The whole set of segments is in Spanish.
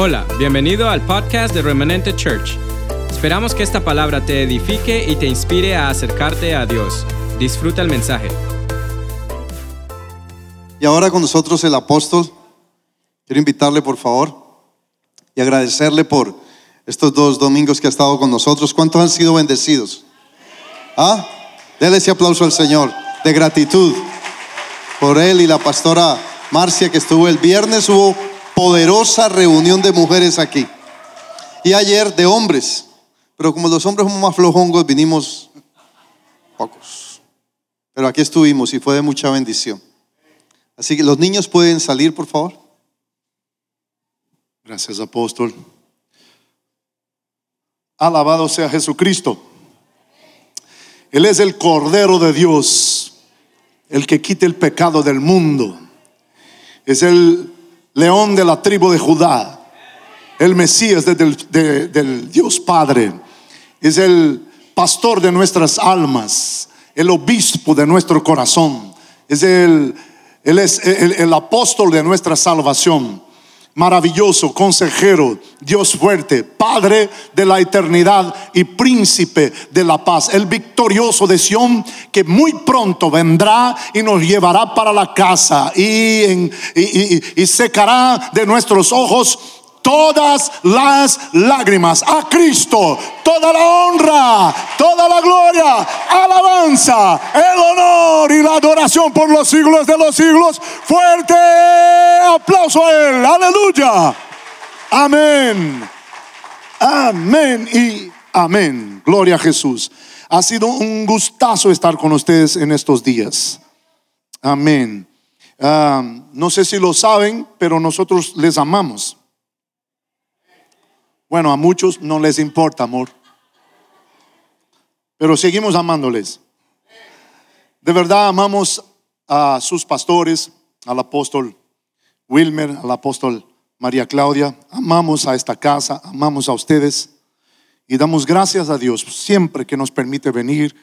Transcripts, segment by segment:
Hola, bienvenido al podcast de Remanente Church. Esperamos que esta palabra te edifique y te inspire a acercarte a Dios. Disfruta el mensaje. Y ahora con nosotros el apóstol. Quiero invitarle por favor y agradecerle por estos dos domingos que ha estado con nosotros. ¿Cuántos han sido bendecidos? ¿Ah? Dele ese aplauso al Señor de gratitud por él y la pastora Marcia que estuvo el viernes. Hubo poderosa reunión de mujeres aquí. Y ayer de hombres. Pero como los hombres somos más flojongos, vinimos pocos. Pero aquí estuvimos y fue de mucha bendición. Así que los niños pueden salir, por favor. Gracias, apóstol. Alabado sea Jesucristo. Él es el Cordero de Dios, el que quita el pecado del mundo. Es el león de la tribu de Judá, el Mesías del, de- del Dios Padre. Es el pastor de nuestras almas, el obispo de nuestro corazón. Es el, él es el, el apóstol de nuestra salvación maravilloso, consejero, Dios fuerte, Padre de la eternidad y príncipe de la paz, el victorioso de Sión que muy pronto vendrá y nos llevará para la casa y, en- y- y- y secará de nuestros ojos todas las lágrimas. A Cristo, toda la honra, toda la gloria, alabanza, el honor y la adoración por los siglos de los siglos. Fuerte aplauso a Él. Aleluya. Amén. Amén y amén. Gloria a Jesús. Ha sido un gustazo estar con ustedes en estos días. Amén. Ah, no sé si lo saben, pero nosotros les amamos. Bueno, a muchos no les importa, amor. Pero seguimos amándoles. De verdad amamos a sus pastores, al apóstol Wilmer, al apóstol María Claudia. Amamos a esta casa, amamos a ustedes. Y damos gracias a Dios siempre que nos permite venir,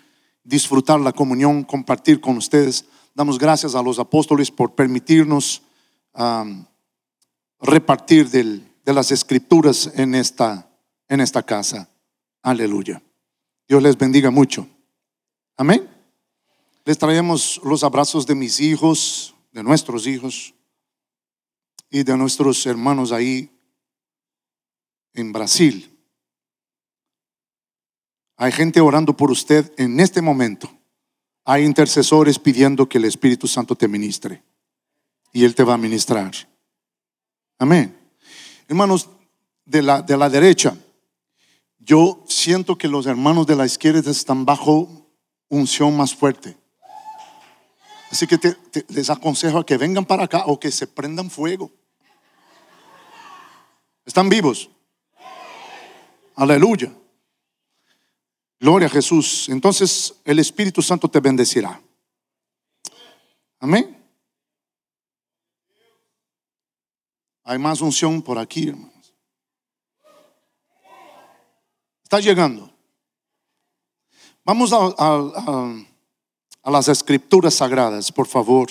disfrutar la comunión, compartir con ustedes. Damos gracias a los apóstoles por permitirnos repartir del- de las escrituras en esta, en esta casa. Aleluya. Dios les bendiga mucho. Amén. Les traemos los abrazos de mis hijos, de nuestros hijos y de nuestros hermanos ahí en Brasil. Hay gente orando por usted en este momento. Hay intercesores pidiendo que el Espíritu Santo te ministre. Y Él te va a ministrar. Amén. Hermanos, de la, de la derecha, yo siento que los hermanos de la izquierda están bajo unción más fuerte. Así que te- te- les aconsejo a que vengan para acá o que se prendan fuego. ¿Están vivos? Aleluya. Gloria a Jesús. Entonces el Espíritu Santo te bendecirá. Amén. Hay más unción por aquí, hermanos. Está llegando. Vamos a, las escrituras sagradas, por favor.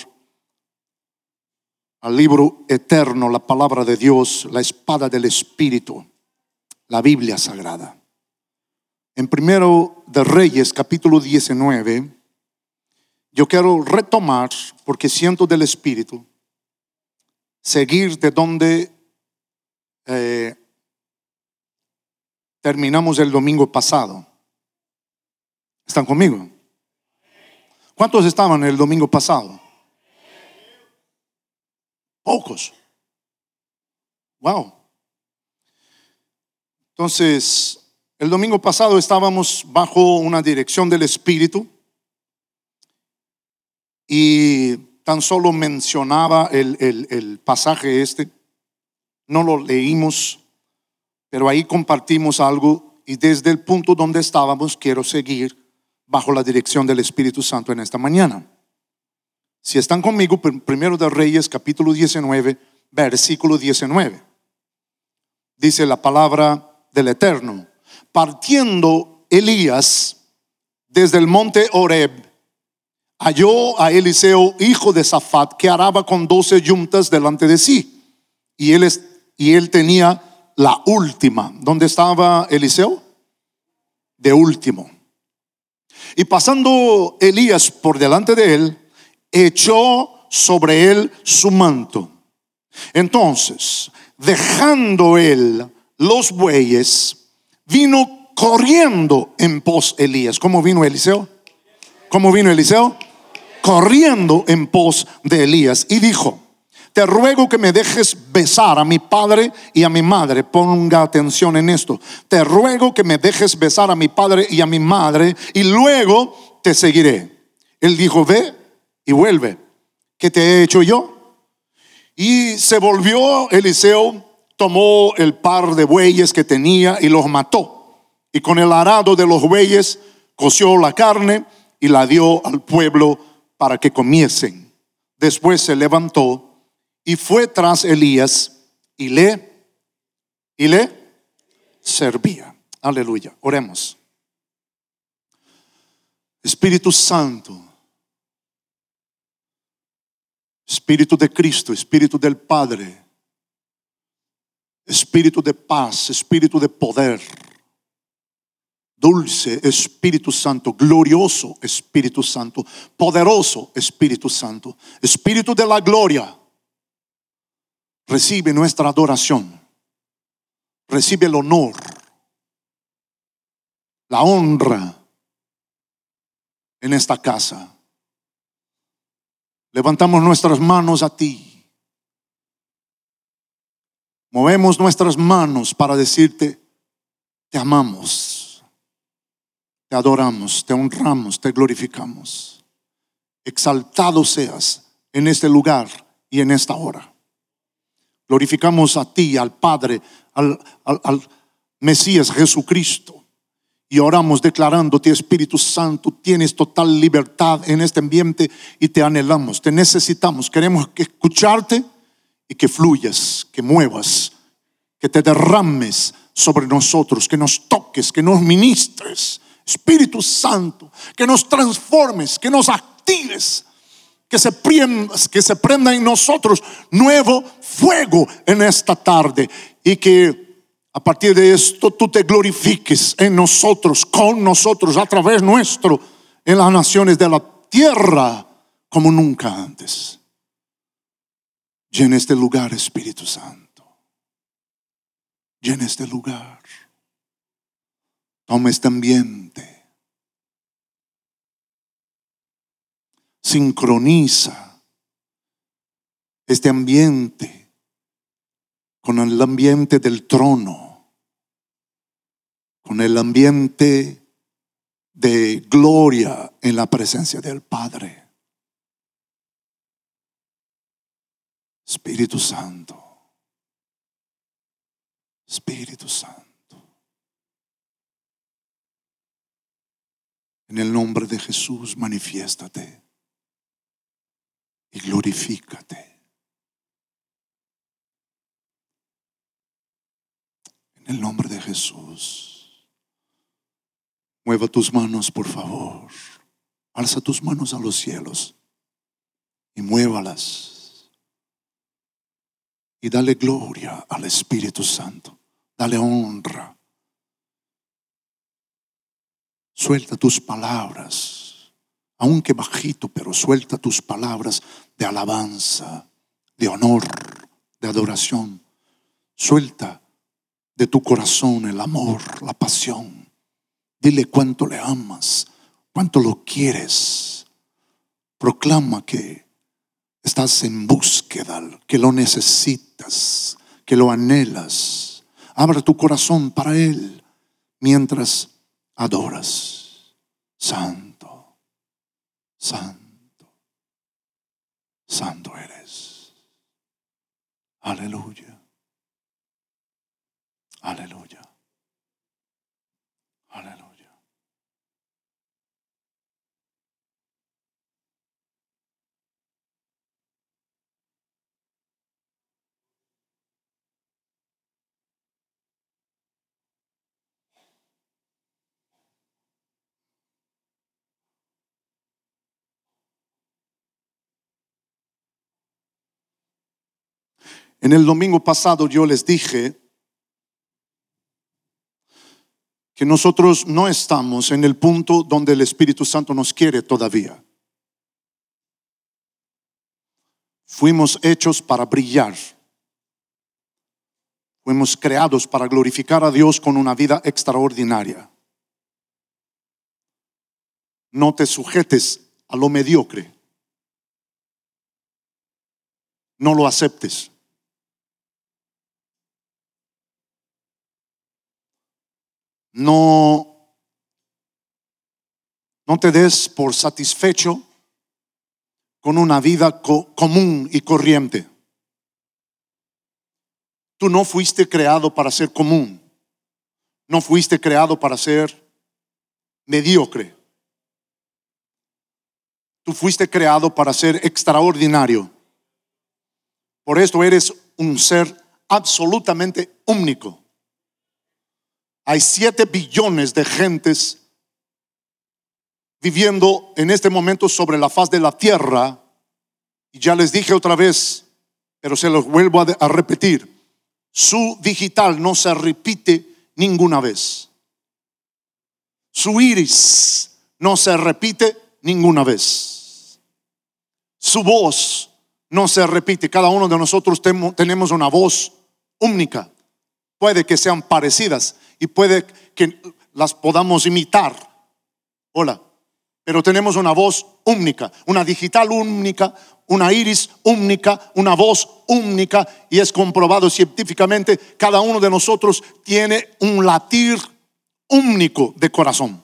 Al libro eterno, la palabra de Dios, la espada del Espíritu, la Biblia sagrada. En primero de Reyes, capítulo 19, yo quiero retomar, porque siento del Espíritu, seguir de donde eh, terminamos el domingo pasado. ¿Están conmigo? ¿Cuántos estaban el domingo pasado? Pocos. Wow. Entonces, el domingo pasado estábamos bajo una dirección del Espíritu y tan solo mencionaba el, el- pasaje este, no lo leímos, pero ahí compartimos algo y desde el punto donde estábamos quiero seguir bajo la dirección del Espíritu Santo en esta mañana. Si están conmigo, pr- primero de Reyes, capítulo 19, versículo 19. Dice la palabra del Eterno. Partiendo Elías desde el monte Horeb, halló a Eliseo, hijo de Safat, que araba con doce yuntas delante de sí. Y él, es- y él tenía la última. ¿Dónde estaba Eliseo? De último. Y pasando Elías por delante de él, echó sobre él su manto. Entonces, dejando él los bueyes, vino corriendo en pos Elías. ¿Cómo vino Eliseo? ¿Cómo vino Eliseo? Corriendo en pos de Elías y dijo, te ruego que me dejes besar a mi padre y a mi madre. Ponga atención en esto. Te ruego que me dejes besar a mi padre y a mi madre y luego te seguiré. Él dijo, ve y vuelve. ¿Qué te he hecho yo? Y se volvió Eliseo, tomó el par de bueyes que tenía y los mató. Y con el arado de los bueyes coció la carne y la dio al pueblo para que comiesen. Después se levantó y fue tras Elías y le y le servía. Aleluya. Oremos. Espíritu Santo, Espíritu de Cristo, Espíritu del Padre, Espíritu de paz, Espíritu de poder, dulce Espíritu Santo, glorioso Espíritu Santo, poderoso Espíritu Santo, Espíritu de la gloria recibe nuestra adoración, recibe el honor, la honra en esta casa. Levantamos nuestras manos a ti. Movemos nuestras manos para decirte, te amamos, te adoramos, te honramos, te glorificamos. Exaltado seas en este lugar y en esta hora. Glorificamos a ti, al Padre, al, Mesías Jesucristo. Y oramos declarándote, Espíritu Santo, tienes total libertad en este ambiente y te anhelamos, te necesitamos. Queremos escucharte y que fluyas, que muevas, que te derrames sobre nosotros, que nos toques, que nos ministres. Espíritu Santo, que nos transformes, que nos actives que se, prenda, en nosotros nuevo fuego en esta tarde y que a partir de esto tú te glorifiques en nosotros, con nosotros, a través nuestro, en las naciones de la tierra como nunca antes. Llena este lugar, Espíritu Santo. Llena este lugar. Toma este ambiente sincroniza este ambiente con el ambiente del trono, con el ambiente de gloria en la presencia del Padre. Espíritu Santo, Espíritu Santo. En el nombre de Jesús, manifiéstate y glorifícate. En el nombre de Jesús. Mueva tus manos, por favor. Alza tus manos a los cielos y muévalas. Y dale gloria al Espíritu Santo. Dale honra. Suelta tus palabras aunque bajito, pero suelta tus palabras de alabanza, de honor, de adoración. Suelta de tu corazón el amor, la pasión. Dile cuánto le amas, cuánto lo quieres. Proclama que estás en búsqueda, que lo necesitas, que lo anhelas. Abre tu corazón para Él mientras adoras. Santo. Santo, santo eres. Aleluya. Aleluya. Aleluya. En el domingo pasado yo les dije que nosotros no estamos en el punto donde el Espíritu Santo nos quiere todavía. Fuimos hechos para brillar. Fuimos creados para glorificar a Dios con una vida extraordinaria. No te sujetes a lo mediocre. No lo aceptes. No, no te des por satisfecho con una vida común y corriente. Tú no fuiste creado para ser común. No fuiste creado para ser mediocre. Tú fuiste creado para ser extraordinario. Por esto eres un ser absolutamente único. Hay siete billones de gentes viviendo en este momento sobre la faz de la tierra. Y ya les dije otra vez, pero se los vuelvo a, repetir. Su digital no se repite ninguna vez. Su iris no se repite ninguna vez. Su voz no se repite. Cada uno de nosotros tenemos una voz única. Puede que sean parecidas y puede que las podamos imitar. Hola. Pero tenemos una voz única, una digital única, una iris única, una voz única y es comprobado científicamente, cada uno de nosotros tiene un latir único de corazón.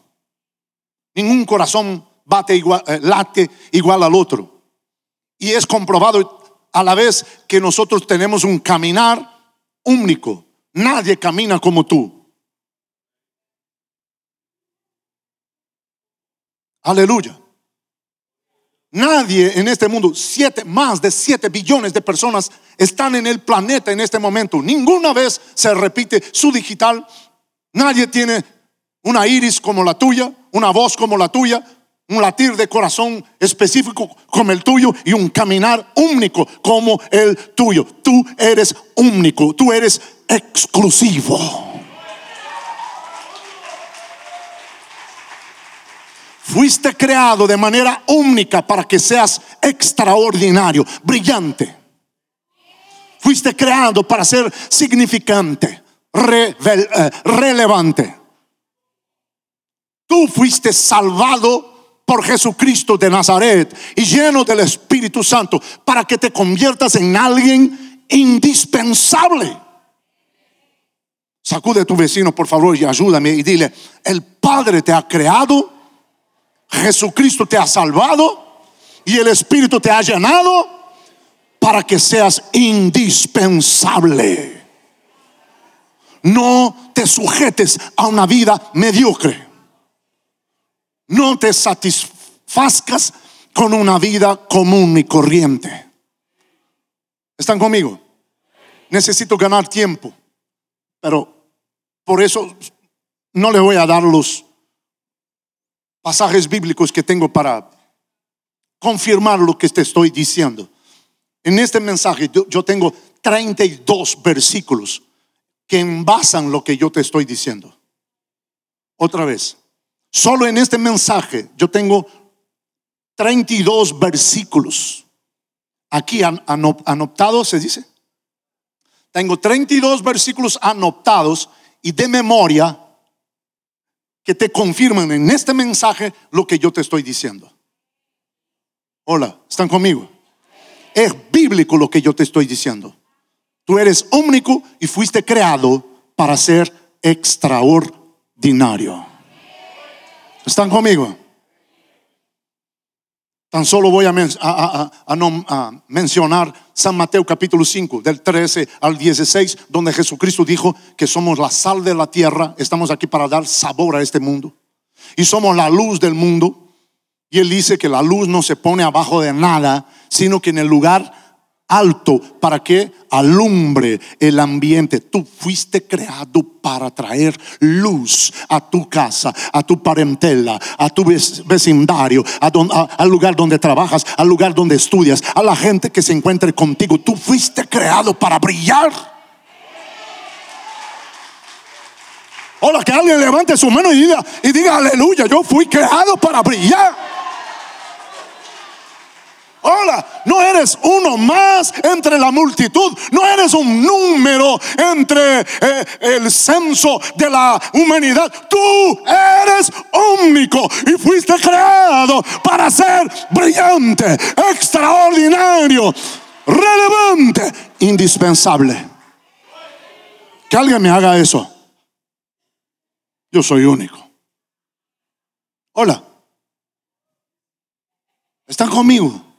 Ningún corazón bate igual, eh, late igual al otro. Y es comprobado a la vez que nosotros tenemos un caminar único. Nadie camina como tú. Aleluya. Nadie en este mundo, siete, más de siete billones de personas están en el planeta en este momento. Ninguna vez se repite su digital. Nadie tiene una iris como la tuya, una voz como la tuya, un latir de corazón específico como el tuyo y un caminar único como el tuyo. Tú eres único, tú eres exclusivo. Fuiste creado de manera única para que seas extraordinario, brillante. Fuiste creado para ser significante, eh, relevante. Tú fuiste salvado por Jesucristo de Nazaret y lleno del Espíritu Santo para que te conviertas en alguien indispensable. Sacude a tu vecino, por favor, y ayúdame y dile, el Padre te ha creado Jesucristo te ha salvado y el Espíritu te ha llenado para que seas indispensable. No te sujetes a una vida mediocre. No te satisfazcas con una vida común y corriente. ¿Están conmigo? Necesito ganar tiempo, pero por eso no le voy a dar los pasajes bíblicos que tengo para confirmar lo que te estoy diciendo. En este mensaje yo, tengo 32 versículos que envasan lo que yo te estoy diciendo. Otra vez, solo en este mensaje yo tengo 32 versículos. Aquí anoptados se dice. Tengo 32 versículos anoptados y de memoria que te confirman en este mensaje lo que yo te estoy diciendo. Hola, ¿están conmigo? Es bíblico lo que yo te estoy diciendo. Tú eres único y fuiste creado para ser extraordinario. ¿Están conmigo? Tan solo voy a, mencionar San Mateo capítulo 5, del 13 al 16, donde Jesucristo dijo que somos la sal de la tierra, estamos aquí para dar sabor a este mundo, y somos la luz del mundo. Y él dice que la luz no se pone abajo de nada, sino que en el lugar alto para que alumbre el ambiente. Tú fuiste creado para traer luz a tu casa, a tu parentela, a tu vecindario, al lugar donde trabajas, al lugar donde estudias, a la gente que se encuentre contigo. Tú fuiste creado para brillar. Hola, que alguien levante su mano y diga, y diga aleluya, yo fui creado para brillar. Hola, no eres uno más entre la multitud, no eres un número entre eh, el censo de la humanidad. Tú eres único y fuiste creado para ser brillante, extraordinario, relevante, indispensable. Que alguien me haga eso. Yo soy único. Hola. ¿Están conmigo?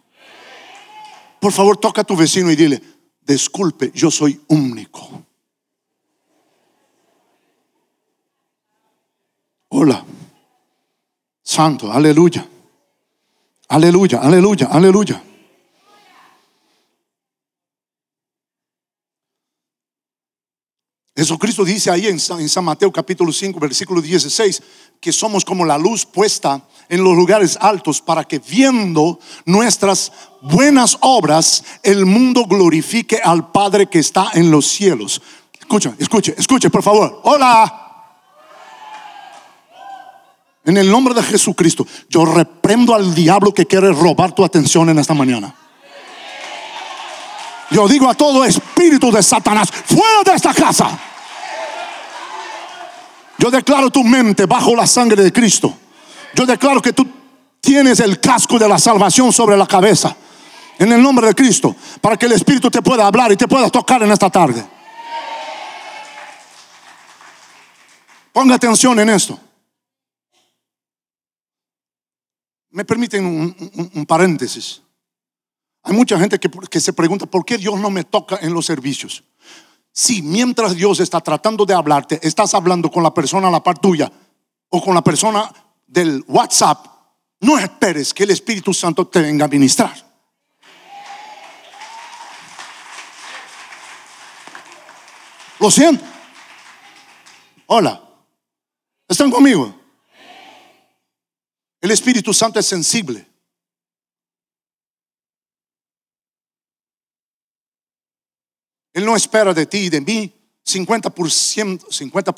Por favor, toca a tu vecino y dile, disculpe, yo soy único. Hola. Santo, aleluya. Aleluya, aleluya, aleluya. Jesucristo dice ahí en San, Mateo capítulo 5, versículo 16, que somos como la luz puesta en los lugares altos para que viendo nuestras buenas obras, el mundo glorifique al Padre que está en los cielos. Escucha, escuche, escuche, por favor. Hola. En el nombre de Jesucristo, yo reprendo al diablo que quiere robar tu atención en esta mañana. Yo digo a todo espíritu de Satanás, fuera de esta casa. Yo declaro tu mente bajo la sangre de Cristo. Yo declaro que tú tienes el casco de la salvación sobre la cabeza. En el nombre de Cristo. Para que el Espíritu te pueda hablar y te pueda tocar en esta tarde. Ponga atención en esto. Me permiten un, paréntesis. Hay mucha gente que, se pregunta, ¿por qué Dios no me toca en los servicios? Si mientras Dios está tratando de hablarte, estás hablando con la persona a la par tuya o con la persona del WhatsApp, no esperes que el Espíritu Santo te venga a ministrar. Lo siento. Hola. ¿Están conmigo? El Espíritu Santo es sensible. Él no espera de ti y de mí 50%, 50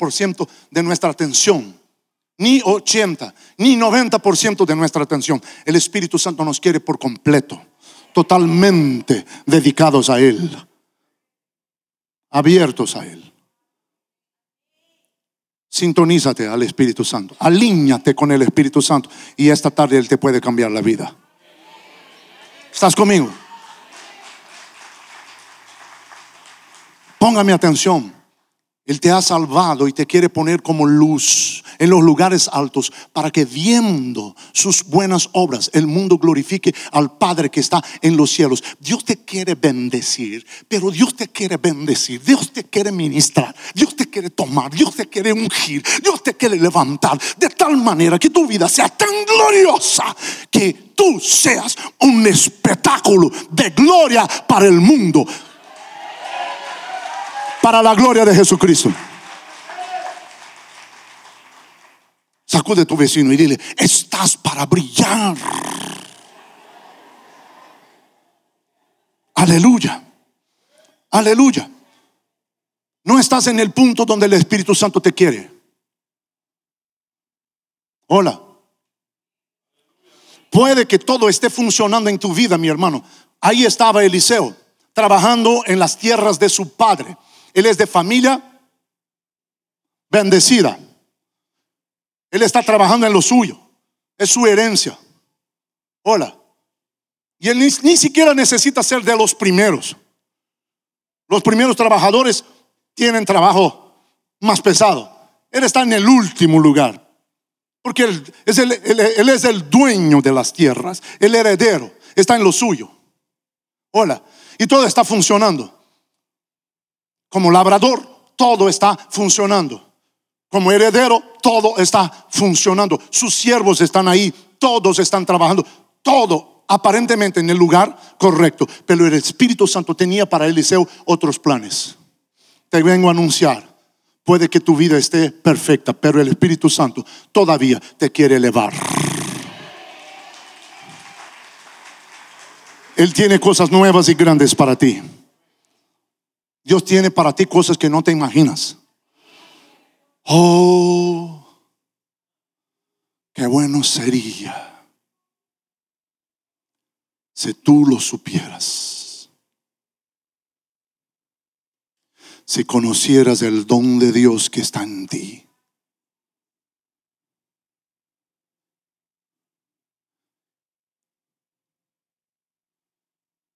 de nuestra atención, ni 80, ni 90% de nuestra atención. El Espíritu Santo nos quiere por completo, totalmente dedicados a Él, abiertos a Él. Sintonízate al Espíritu Santo, alíñate con el Espíritu Santo y esta tarde Él te puede cambiar la vida. ¿Estás conmigo? Póngame atención. Él te ha salvado y te quiere poner como luz en los lugares altos para que viendo sus buenas obras el mundo glorifique al Padre que está en los cielos. Dios te quiere bendecir, pero Dios te quiere bendecir, Dios te quiere ministrar, Dios te quiere tomar, Dios te quiere ungir, Dios te quiere levantar de tal manera que tu vida sea tan gloriosa que tú seas un espectáculo de gloria para el mundo para la gloria de Jesucristo. Sacude tu vecino y dile, estás para brillar. Aleluya. Aleluya. No estás en el punto donde el Espíritu Santo te quiere. Hola. Puede que todo esté funcionando en tu vida, mi hermano. Ahí estaba Eliseo, trabajando en las tierras de su padre. Él es de familia bendecida. Él está trabajando en lo suyo. Es su herencia. Hola. Y él ni, siquiera necesita ser de los primeros. Los primeros trabajadores tienen trabajo más pesado. Él está en el último lugar. Porque él es el, él es el dueño de las tierras, el heredero. Está en lo suyo. Hola. Y todo está funcionando. Como labrador, todo está funcionando. Como heredero, todo está funcionando. Sus siervos están ahí, todos están trabajando, todo aparentemente en el lugar correcto. Pero el Espíritu Santo tenía para Eliseo otros planes. Te vengo a anunciar, puede que tu vida esté perfecta, pero el Espíritu Santo todavía te quiere elevar. Él tiene cosas nuevas y grandes para ti. Dios tiene para ti cosas que no te imaginas. Oh, qué bueno sería si tú lo supieras. Si conocieras el don de Dios que está en ti.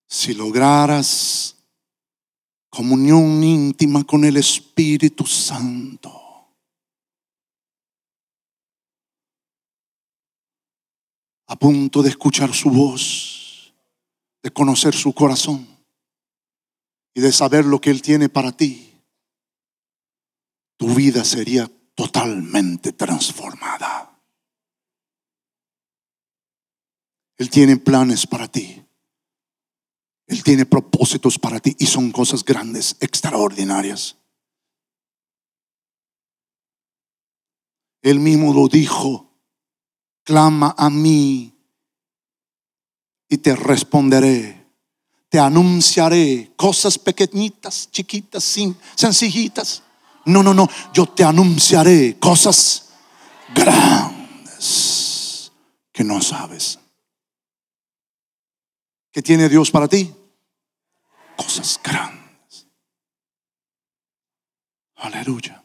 Si lograras comunión íntima con el Espíritu Santo. A punto de escuchar su voz, de conocer su corazón y de saber lo que Él tiene para ti, tu vida sería totalmente transformada. Él tiene planes para ti. Él tiene propósitos para ti y son cosas grandes, extraordinarias. Él mismo lo dijo, clama a mí y te responderé. Te anunciaré cosas pequeñitas, chiquitas, sencillitas. No, no, no, yo te anunciaré cosas grandes que no sabes. ¿Qué tiene Dios para ti? Cosas grandes. Aleluya.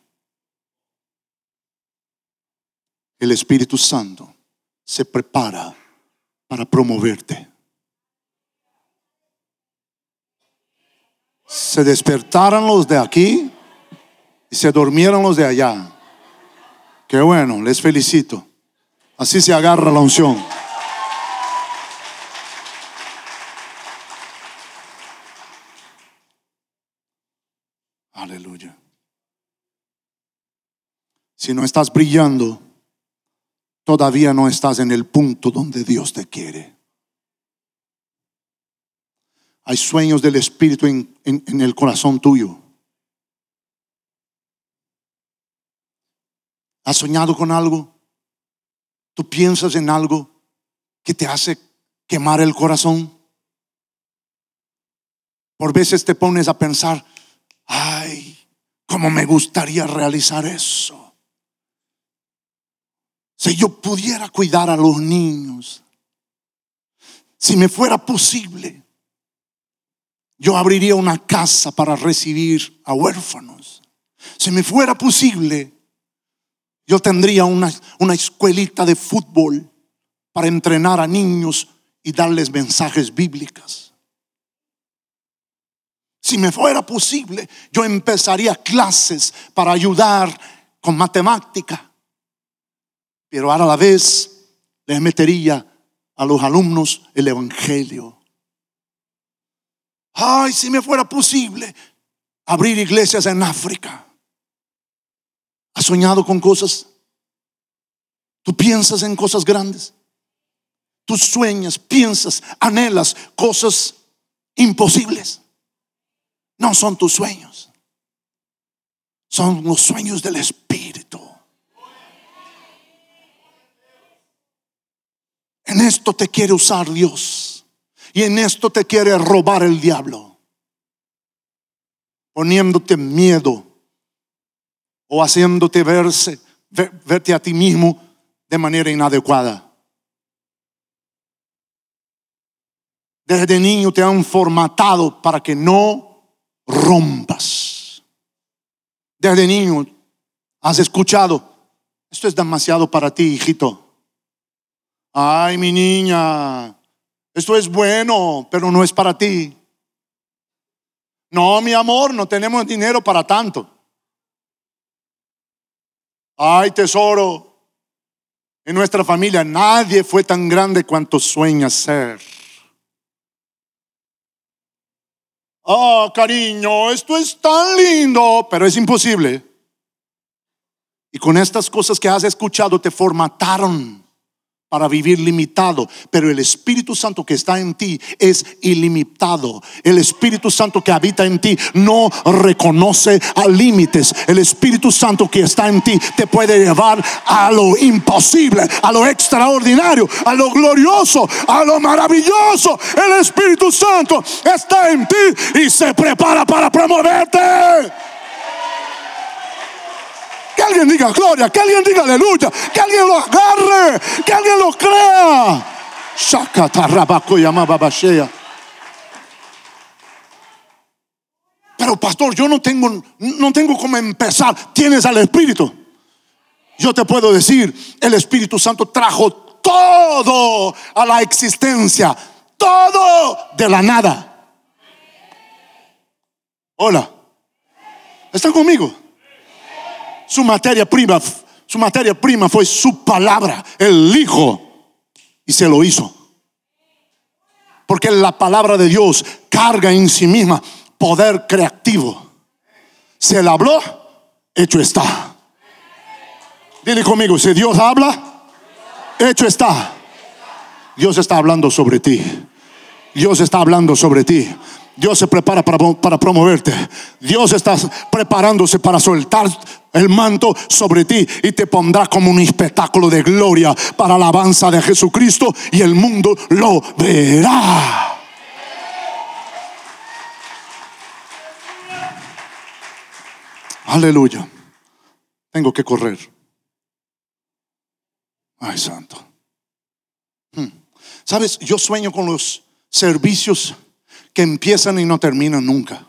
El Espíritu Santo se prepara para promoverte. Se despertaron los de aquí y se durmieron los de allá. Qué bueno, les felicito. Así se agarra la unción. Aleluya. Si no estás brillando, todavía no estás en el punto donde Dios te quiere. Hay sueños del Espíritu en, el corazón tuyo. ¿Has soñado con algo? ¿Tú piensas en algo que te hace quemar el corazón? Por veces te pones a pensar, ay, cómo me gustaría realizar eso. Si yo pudiera cuidar a los niños, si me fuera posible, yo abriría una casa para recibir a huérfanos. Si me fuera posible, yo tendría una, una escuelita de fútbol para entrenar a niños y darles mensajes bíblicos. Si me fuera posible, yo empezaría clases para ayudar con matemática. Pero ahora a la vez les metería a los alumnos el Evangelio. Ay, si me fuera posible abrir iglesias en África. ¿Has soñado con cosas? ¿Tú piensas en cosas grandes? Tú sueñas, piensas, anhelas cosas imposibles. No son tus sueños. Son los sueños del Espíritu. En esto te quiere usar Dios. Y en esto te quiere robar el diablo. Poniéndote miedo. O haciéndote verse, verte a ti mismo de manera inadecuada. Desde niño te han formatado para que no rompas. Desde niño has escuchado, esto es demasiado para ti, hijito. Ay, mi niña, esto es bueno, pero no es para ti. No, mi amor, no tenemos dinero para tanto. Ay, tesoro, en nuestra familia nadie fue tan grande cuanto sueña ser. Oh, cariño, esto es tan lindo, pero es imposible. Y con estas cosas que has escuchado te formataron para vivir limitado, pero el Espíritu Santo que está en ti es ilimitado. El Espíritu Santo que habita en ti no reconoce a límites. El Espíritu Santo que está en ti te puede llevar a lo imposible, a lo extraordinario, a lo glorioso, a lo maravilloso. El Espíritu Santo está en ti y se prepara para promoverte. ¿Qué alguien diga gloria, que alguien diga aleluya, que alguien lo agarre, que alguien lo crea. Pero pastor, yo no tengo, no tengo cómo empezar. Tienes al Espíritu. Yo te puedo decir, el Espíritu Santo trajo todo a la existencia, todo de la nada. Hola. ¿Está conmigo? Su materia prima, su materia prima fue su palabra, el Hijo, y se lo hizo. Porque la palabra de Dios carga en sí misma poder creativo. Se le habló, hecho está. Dile conmigo, si Dios habla, hecho está. Dios está hablando sobre ti. Dios está hablando sobre ti. Dios se prepara para, para, promoverte. Dios está preparándose para soltar el manto sobre ti y te pondrá como un espectáculo de gloria para la alabanza de Jesucristo y el mundo lo verá. Aleluya. Tengo que correr. Ay, santo. Hmm. Sabes, yo sueño con los servicios que empiezan y no terminan nunca.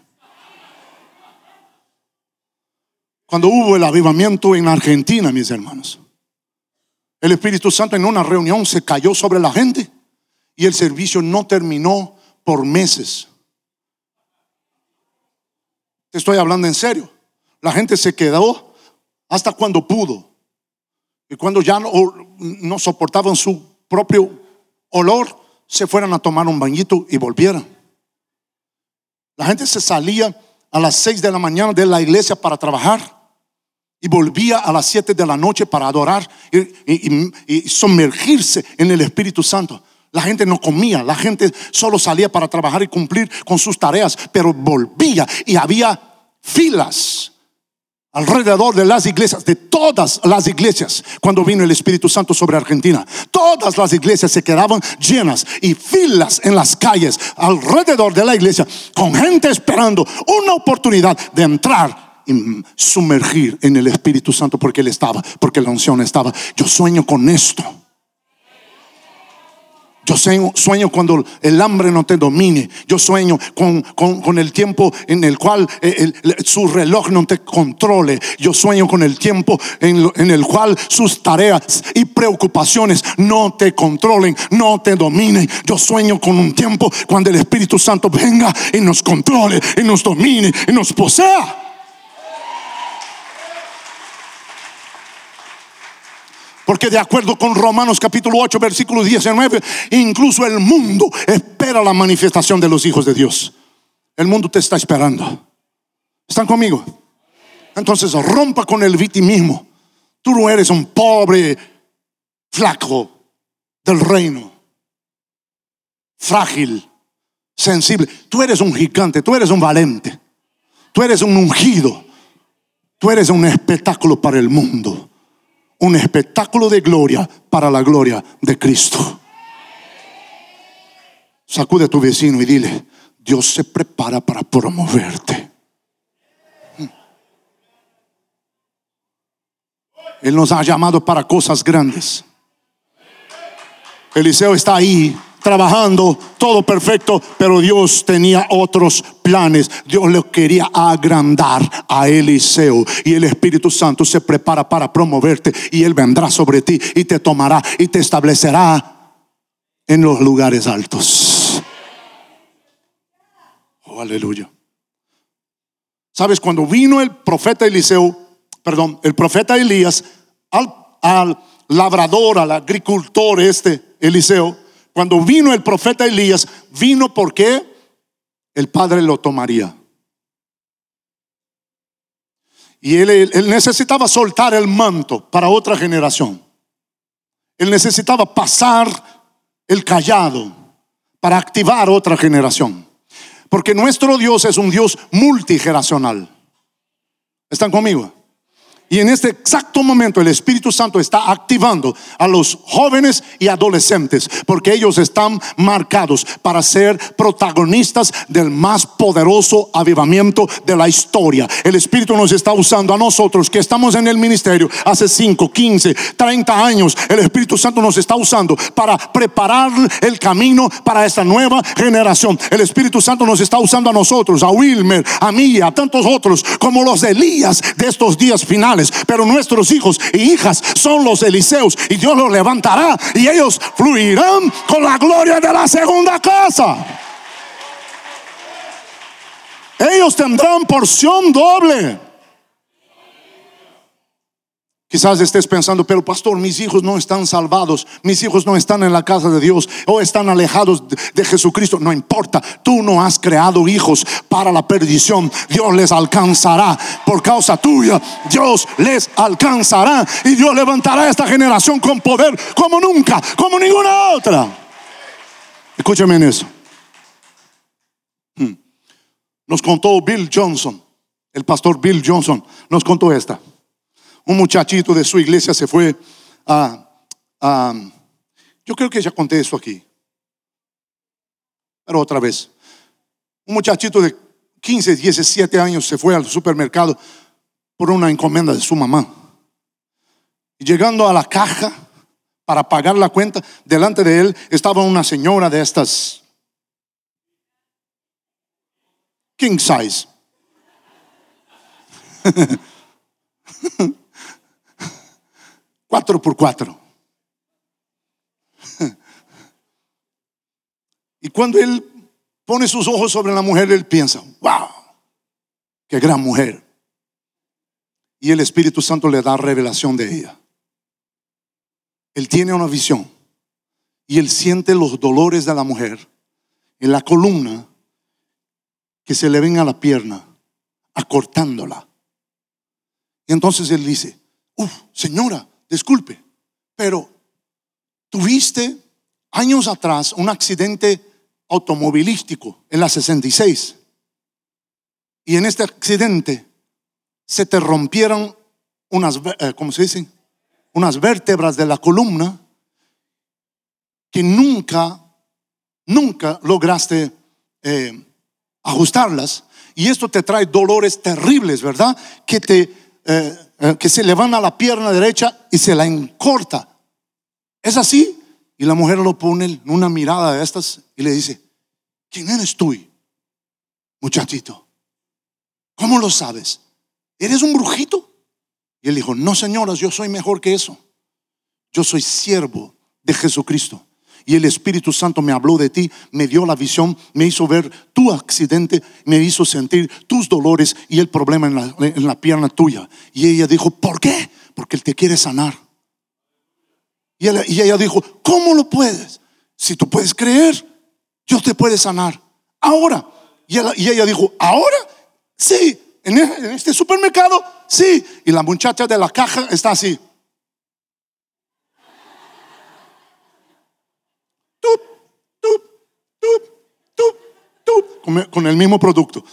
Cuando hubo el avivamiento en Argentina, mis hermanos, el Espíritu Santo en una reunión se cayó sobre la gente y el servicio no terminó por meses. Te estoy hablando en serio. La gente se quedó hasta cuando pudo. Y cuando ya no, soportaban su propio olor, se fueran a tomar un bañito y volvieran. La gente se salía a las seis de la mañana de la iglesia para trabajar y volvía a las siete de la noche para adorar y, sumergirse en el Espíritu Santo. La gente no comía, la gente solo salía para trabajar y cumplir con sus tareas, pero volvía y había filas alrededor de las iglesias, de todas las iglesias, cuando vino el Espíritu Santo sobre Argentina. Todas las iglesias se quedaban llenas y filas en las calles alrededor de la iglesia, con gente esperando una oportunidad de entrar y sumergir en el Espíritu Santo porque Él estaba, porque la unción estaba. Yo sueño con esto. Yo sueño, cuando el hambre no te domine. Yo sueño con, el tiempo en el cual eh, su reloj no te controle. Yo sueño con el tiempo en, en, el cual sus tareas y preocupaciones no te controlen, no te dominen. Yo sueño con un tiempo cuando el Espíritu Santo venga y nos controle, y nos domine, y nos posea. Porque de acuerdo con Romanos capítulo 8, versículo 19, incluso el mundo espera la manifestación de los hijos de Dios. El mundo te está esperando. ¿Están conmigo? Entonces rompa con el victimismo. Tú no eres un pobre flaco del reino. Frágil, sensible. Tú eres un gigante, tú eres un valente. Tú eres un ungido. Tú eres un espectáculo para el mundo un espectáculo de gloria para la gloria de Cristo. Sacude a tu vecino y dile, Dios se prepara para promoverte. Él nos ha llamado para cosas grandes. Eliseo está ahí trabajando, todo perfecto, pero Dios tenía otros planes. Dios le quería agrandar a Eliseo y el Espíritu Santo se prepara para promoverte y Él vendrá sobre ti y te tomará y te establecerá en los lugares altos. Oh, aleluya. Sabes, cuando vino el profeta Eliseo, perdón, el profeta Elías al, al labrador, al agricultor este, Eliseo, cuando vino el profeta Elías, vino porque el Padre lo tomaría. Y él, necesitaba soltar el manto para otra generación. Él necesitaba pasar el callado para activar otra generación. Porque nuestro Dios es un Dios multigeneracional. ¿Están conmigo? Y en este exacto momento el Espíritu Santo está activando a los jóvenes y adolescentes porque ellos están marcados para ser protagonistas del más poderoso avivamiento de la historia. El Espíritu nos está usando a nosotros que estamos en el ministerio hace 5, 15, 30 años. El Espíritu Santo nos está usando para preparar el camino para esta nueva generación. El Espíritu Santo nos está usando a nosotros, a Wilmer, a mí, a tantos otros como los Elías de estos días finales pero nuestros hijos y hijas son los Eliseos y Dios los levantará y ellos fluirán con la gloria de la segunda casa. Ellos tendrán porción doble. Quizás estés pensando, pero pastor, mis hijos no están salvados, mis hijos no están en la casa de Dios o están alejados de Jesucristo. No importa, tú no has creado hijos para la perdición. Dios les alcanzará por causa tuya. Dios les alcanzará y Dios levantará esta generación con poder como nunca, como ninguna otra. Escúchame en eso. Hmm. Nos contó Bill Johnson, el pastor Bill Johnson, nos contó esta un muchachito de su iglesia se fue a, yo creo que ya conté eso aquí, pero otra vez, un muchachito de 15, 17 años se fue al supermercado por una encomienda de su mamá. Y llegando a la caja para pagar la cuenta, delante de él estaba una señora de estas king size. cuatro por cuatro. Y cuando él pone sus ojos sobre la mujer, él piensa, wow, qué gran mujer. Y el Espíritu Santo le da revelación de ella. Él tiene una visión y él siente los dolores de la mujer en la columna que se le ven a la pierna, acortándola. Y entonces él dice, uff, señora, disculpe, pero tuviste años atrás un accidente automovilístico en la 66. Y en este accidente se te rompieron unas, eh, ¿cómo se dice? Unas vértebras de la columna que nunca, nunca lograste eh, ajustarlas. Y esto te trae dolores terribles, ¿verdad? Que te eh, que se le van a la pierna derecha y se la encorta. ¿Es así? Y la mujer lo pone en una mirada de estas y le dice, ¿quién eres tú? Muchachito, ¿cómo lo sabes? ¿Eres un brujito? Y él dijo, no señoras, yo soy mejor que eso. Yo soy siervo de Jesucristo y el Espíritu Santo me habló de ti, me dio la visión, me hizo ver tu accidente, me hizo sentir tus dolores y el problema en la, pierna tuya. Y ella dijo, ¿por qué? Porque Él te quiere sanar. Y ella, dijo, ¿cómo lo puedes? Si tú puedes creer, Dios te puede sanar. Ahora. Y ella, y ella dijo, ¿ahora? Sí. En este supermercado, sí. Y la muchacha de la caja está así. Con el mismo producto.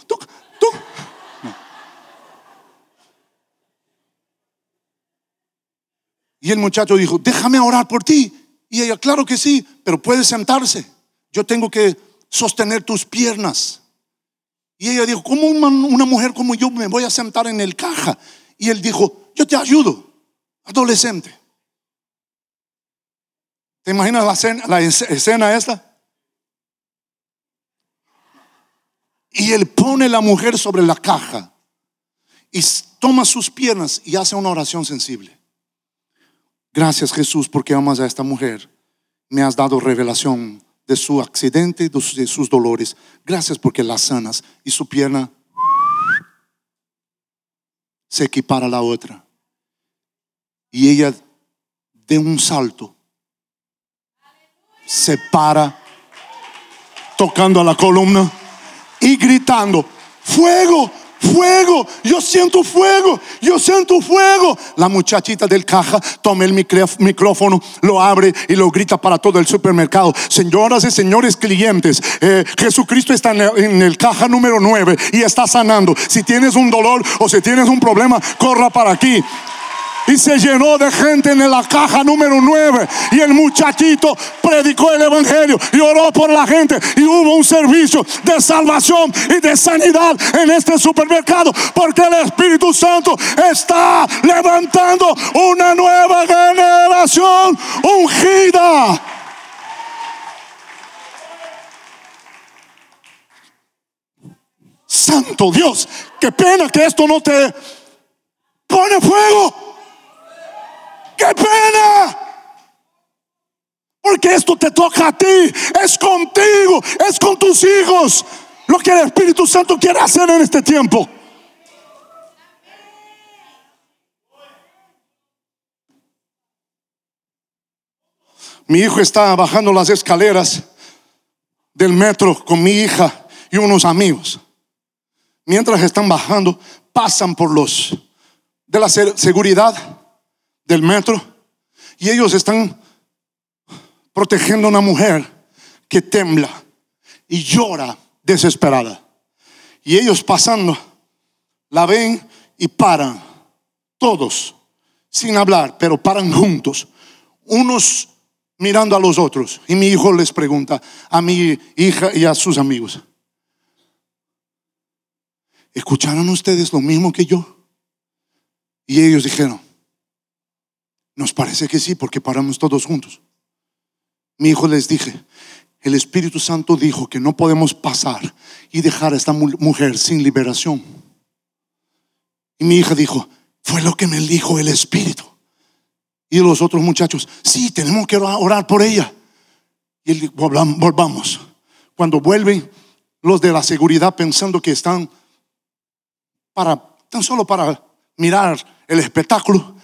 Y el muchacho dijo, déjame orar por ti. Y ella, claro que sí, pero puede sentarse. Yo tengo que sostener tus piernas. Y ella dijo, ¿cómo una, mujer como yo me voy a sentar en el caja? Y él dijo, yo te ayudo, adolescente. ¿Te imaginas la escena esta? Y él pone la mujer sobre la caja y toma sus piernas y hace una oración sensible. Gracias Jesús porque amas a esta mujer. Me has dado revelación de su accidente, de sus dolores. Gracias porque la sanas y su pierna se equipara a la otra. Y ella de un salto se para tocando a la columna y gritando, fuego, fuego, yo siento fuego, yo siento fuego. La muchachita del caja toma el micrófono, lo abre y lo grita para todo el supermercado. Señoras y señores clientes, eh, Jesucristo está en el, caja número 9 y está sanando. Si tienes un dolor o si tienes un problema, corra para aquí. Y se llenó de gente en la caja número 9 y el muchachito predicó el evangelio y oró por la gente y hubo un servicio de salvación y de sanidad en este supermercado porque el Espíritu Santo está levantando una nueva generación ungida. Santo Dios, qué pena que esto no te pone fuego. Qué pena. Porque esto te toca a ti, es contigo, es con tus hijos. Lo que el Espíritu Santo quiere hacer en este tiempo. Mi hijo está bajando las escaleras del metro con mi hija y unos amigos. Mientras están bajando, pasan por los de la seguridad del metro y ellos están protegiendo a una mujer que tembla y llora desesperada. Y ellos pasando, la ven y paran, todos, sin hablar, pero paran juntos, unos mirando a los otros. Y mi hijo les pregunta a mi hija y a sus amigos, ¿escucharon ustedes lo mismo que yo? Y ellos dijeron, nos parece que sí, porque paramos todos juntos. Mi hijo les dije, el Espíritu Santo dijo que no podemos pasar y dejar a esta mujer sin liberación. Y mi hija dijo, fue lo que me dijo el Espíritu. Y los otros muchachos, sí, tenemos que orar por ella. Y él volvamos. Cuando vuelven los de la seguridad pensando que están para, tan solo para mirar el espectáculo,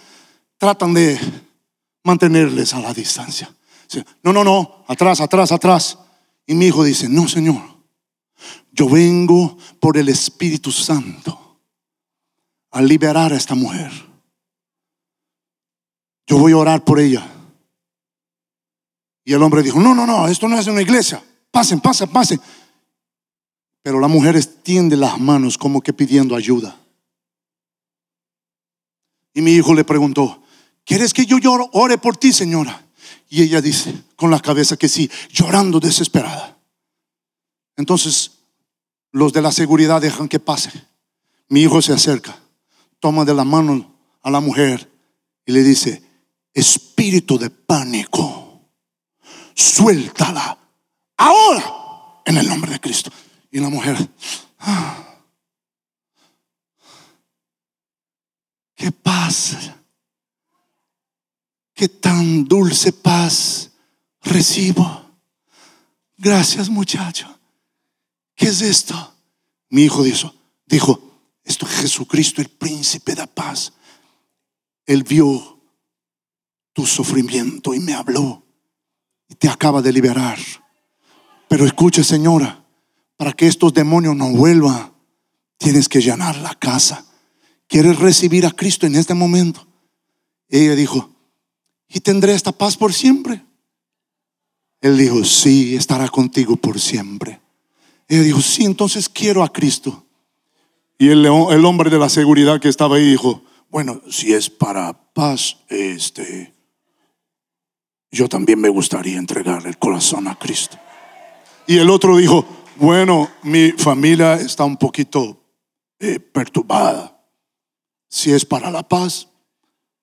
tratan de mantenerles a la distancia. No, no, no, atrás, atrás, atrás. Y mi hijo dice, no, Señor, yo vengo por el Espíritu Santo a liberar a esta mujer. Yo voy a orar por ella. Y el hombre dijo, no, no, no, esto no es una iglesia. Pasen, pasen, pasen. Pero la mujer extiende las manos como que pidiendo ayuda. Y mi hijo le preguntó, ¿quieres que yo ore por ti, señora? Y ella dice con la cabeza que sí, llorando desesperada. Entonces, los de la seguridad dejan que pase. Mi hijo se acerca, toma de la mano a la mujer y le dice, espíritu de pánico, suéltala ahora en el nombre de Cristo. Y la mujer, ah, ¿qué pasa? ¿Qué tan dulce paz recibo? Gracias muchacho. ¿Qué es esto? Mi hijo dijo, dijo, esto es Jesucristo, el príncipe de paz. Él vio tu sufrimiento y me habló y te acaba de liberar. Pero escuche, señora, para que estos demonios no vuelvan, tienes que llenar la casa. ¿Quieres recibir a Cristo en este momento? Ella dijo, ¿y tendré esta paz por siempre? Él dijo, sí, estará contigo por siempre. Ella dijo, sí, entonces quiero a Cristo. Y el, hombre de la seguridad que estaba ahí dijo, bueno, si es para paz, este, yo también me gustaría entregar el corazón a Cristo. Y el otro dijo, bueno, mi familia está un poquito eh, perturbada. Si es para la paz,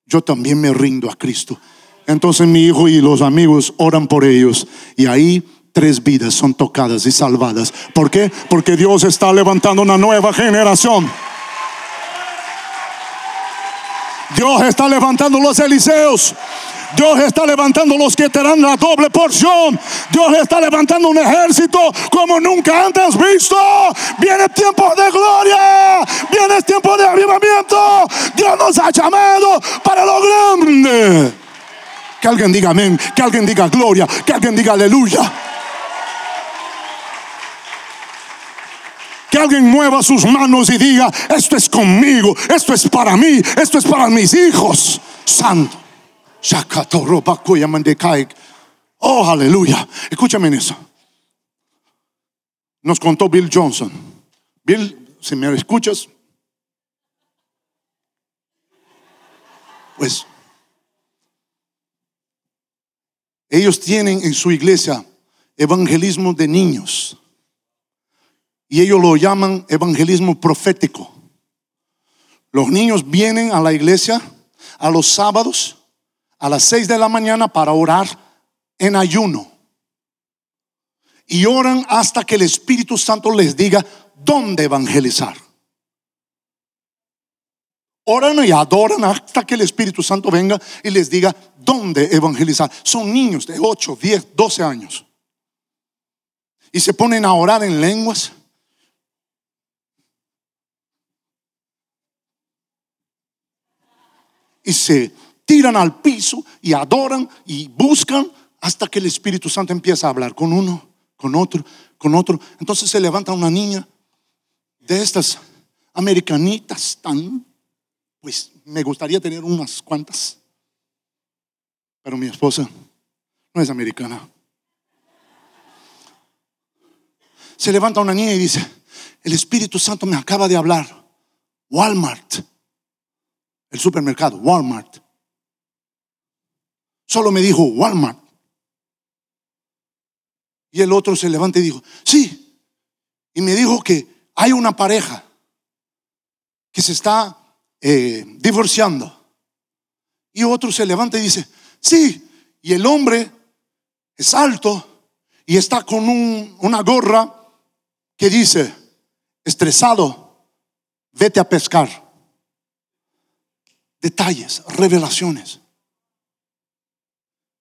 yo también me rindo a Cristo. Entonces mi hijo y los amigos oran por ellos y ahí tres vidas son tocadas y salvadas. ¿Por qué? Porque Dios está levantando una nueva generación. Dios está levantando los Eliseos. Dios está levantando los que te dan la doble porción. Dios está levantando un ejército como nunca antes visto. Viene tiempo de gloria. Viene tiempo de avivamiento. Dios nos ha llamado para lo grande. Que alguien diga amén. Que alguien diga gloria. Que alguien diga aleluya. Que alguien mueva sus manos y diga, esto es conmigo, esto es para mí, esto es para mis hijos. Santo. Oh, aleluya. Escúchame en eso. Nos contó Bill Johnson. Bill, si me escuchas, Pues ellos tienen en su iglesia evangelismo de niños. Y ellos lo llaman evangelismo profético. Los niños vienen a la iglesia a los sábados a las seis de la mañana para orar en ayuno. Y oran hasta que el Espíritu Santo les diga dónde evangelizar. Oran y adoran hasta que el Espíritu Santo venga y les diga dónde evangelizar. Son niños de 8, 10, 12 años. Y se ponen a orar en lenguas. Y se tiran al piso y adoran y buscan hasta que el Espíritu Santo empieza a hablar con uno, con otro, con otro. Entonces se levanta una niña de estas americanitas tan pues me gustaría tener unas cuantas. Pero mi esposa no es americana. Se levanta una niña y dice, el Espíritu Santo me acaba de hablar. Walmart, el supermercado, Walmart. Solo me dijo Walmart. Y el otro se levanta y dijo, sí. Y me dijo que hay una pareja que se está eh, divorciando. Y otro se levanta y dice, sí, y el hombre es alto y está con una gorra que dice, estresado, vete a pescar. Detalles, revelaciones.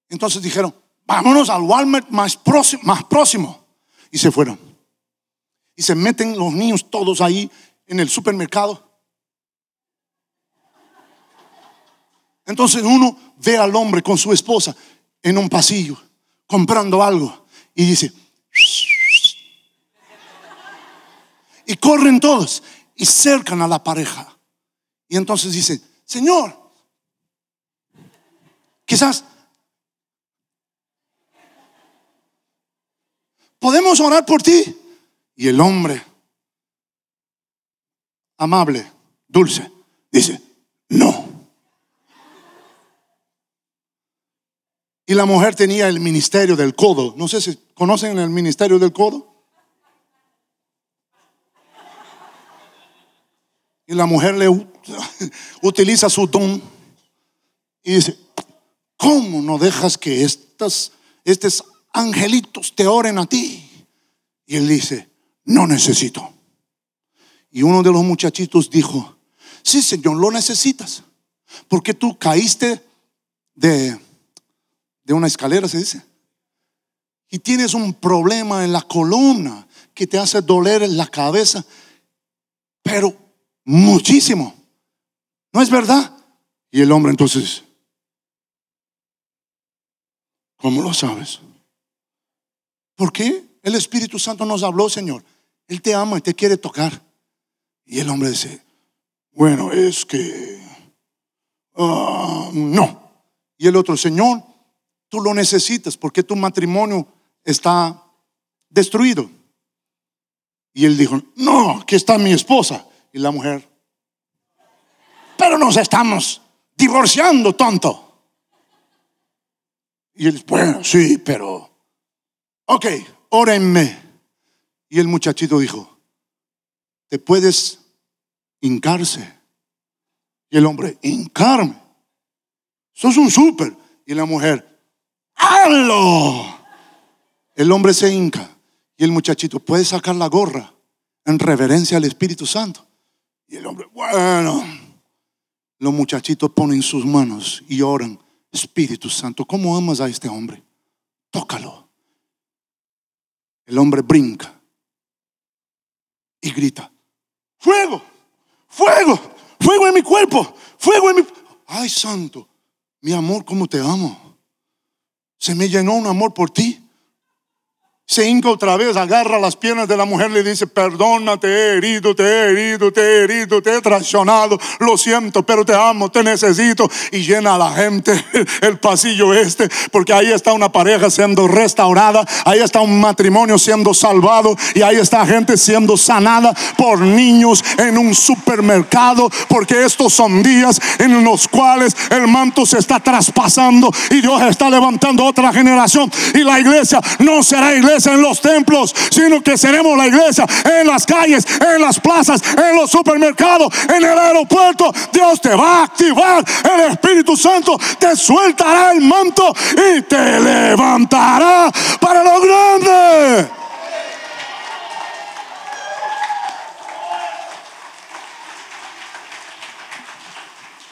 Entonces dijeron, vámonos al Walmart más próximo, más próximo. Y se fueron. Y se meten los niños todos ahí en el supermercado. Entonces uno ve al hombre con su esposa en un pasillo comprando algo y dice, y corren todos y cercan a la pareja. Y entonces dice, Señor, quizás podemos orar por ti. Y el hombre, amable, dulce, dice, no. Y la mujer tenía el ministerio del codo. No sé si conocen el ministerio del codo. Y la mujer le utiliza su don y dice, ¿cómo no dejas que estas, estos angelitos te oren a ti? Y él dice, no necesito. Y uno de los muchachitos dijo, sí, Señor, lo necesitas. Porque tú caíste de de una escalera, se dice. Y tienes un problema en la columna que te hace doler en la cabeza, pero muchísimo. ¿No es verdad? Y el hombre entonces, ¿cómo lo sabes? ¿Por qué? El Espíritu Santo nos habló, Señor. Él te ama y te quiere tocar. Y el hombre dice, bueno, es que ah, no. Y el otro, Señor, Tú lo necesitas porque tu matrimonio está destruido. Y él dijo, no, que está mi esposa. Y la mujer, pero nos estamos divorciando, tonto. Y él, bueno, sí, pero, ok, órenme. Y el muchachito dijo, te puedes hincarse. Y el hombre, hincarme. Sos un súper. Y la mujer, ¡Halo! El hombre se hinca y el muchachito puede sacar la gorra en reverencia al Espíritu Santo. Y el hombre, bueno, los muchachitos ponen sus manos y oran, Espíritu Santo, ¿cómo amas a este hombre? Tócalo. El hombre brinca y grita, fuego, fuego, fuego en mi cuerpo, fuego en mi... Ay, santo, mi amor, ¿cómo te amo? Se me llenó un amor por ti. Se hinca otra vez, agarra las piernas de la mujer, le dice, perdona, te he herido, te he herido, te he herido, te he traicionado, lo siento, pero te amo, te necesito. Y llena a la gente el pasillo este, porque ahí está una pareja siendo restaurada, ahí está un matrimonio siendo salvado y ahí está gente siendo sanada por niños en un supermercado, porque estos son días en los cuales el manto se está traspasando y Dios está levantando otra generación y la iglesia no será iglesia en los templos, sino que seremos la iglesia en las calles, en las plazas, en los supermercados, en el aeropuerto. Dios te va a activar, el Espíritu Santo te sueltará el manto y te levantará para lo grande.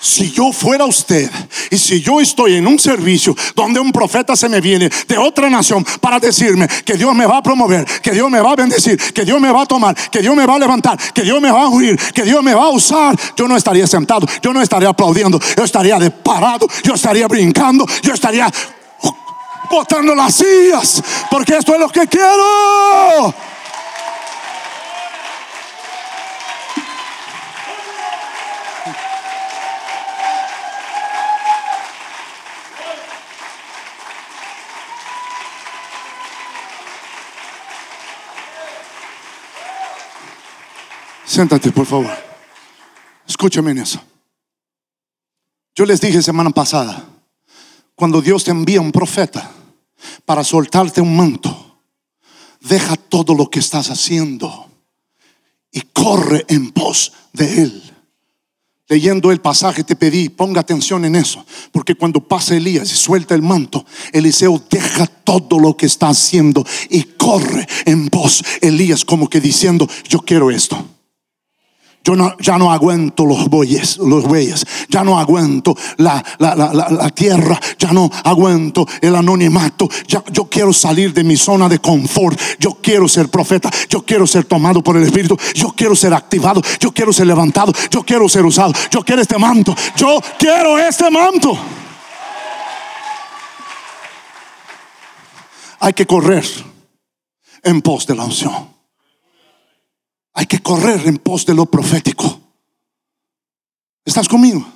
Si yo fuera usted y si yo estoy en un servicio donde un profeta se me viene de otra nación para decirme que Dios me va a promover, que Dios me va a bendecir, que Dios me va a tomar, que Dios me va a levantar, que Dios me va a unir, que Dios me va a usar, yo no estaría sentado, yo no estaría aplaudiendo, yo estaría de parado, yo estaría brincando, yo estaría botando las sillas, porque esto es lo que quiero. Siéntate, por favor. Escúchame en eso. Yo les dije semana pasada, cuando Dios te envía un profeta para soltarte un manto, deja todo lo que estás haciendo y corre en pos de Él. Leyendo el pasaje te pedí, ponga atención en eso, porque cuando pasa Elías y suelta el manto, Eliseo deja todo lo que está haciendo y corre en pos Elías como que diciendo, yo quiero esto. Yo ya no aguanto los bueyes, los bueyes, ya no aguanto la, tierra, ya no aguanto el anonimato, yo quiero salir de mi zona de confort, yo quiero ser profeta, yo quiero ser tomado por el Espíritu, yo quiero ser activado, yo quiero ser levantado, yo quiero ser usado, yo quiero este manto, yo quiero este manto. Hay que correr en pos de la unción. Hay que correr en pos de lo profético. ¿Estás conmigo?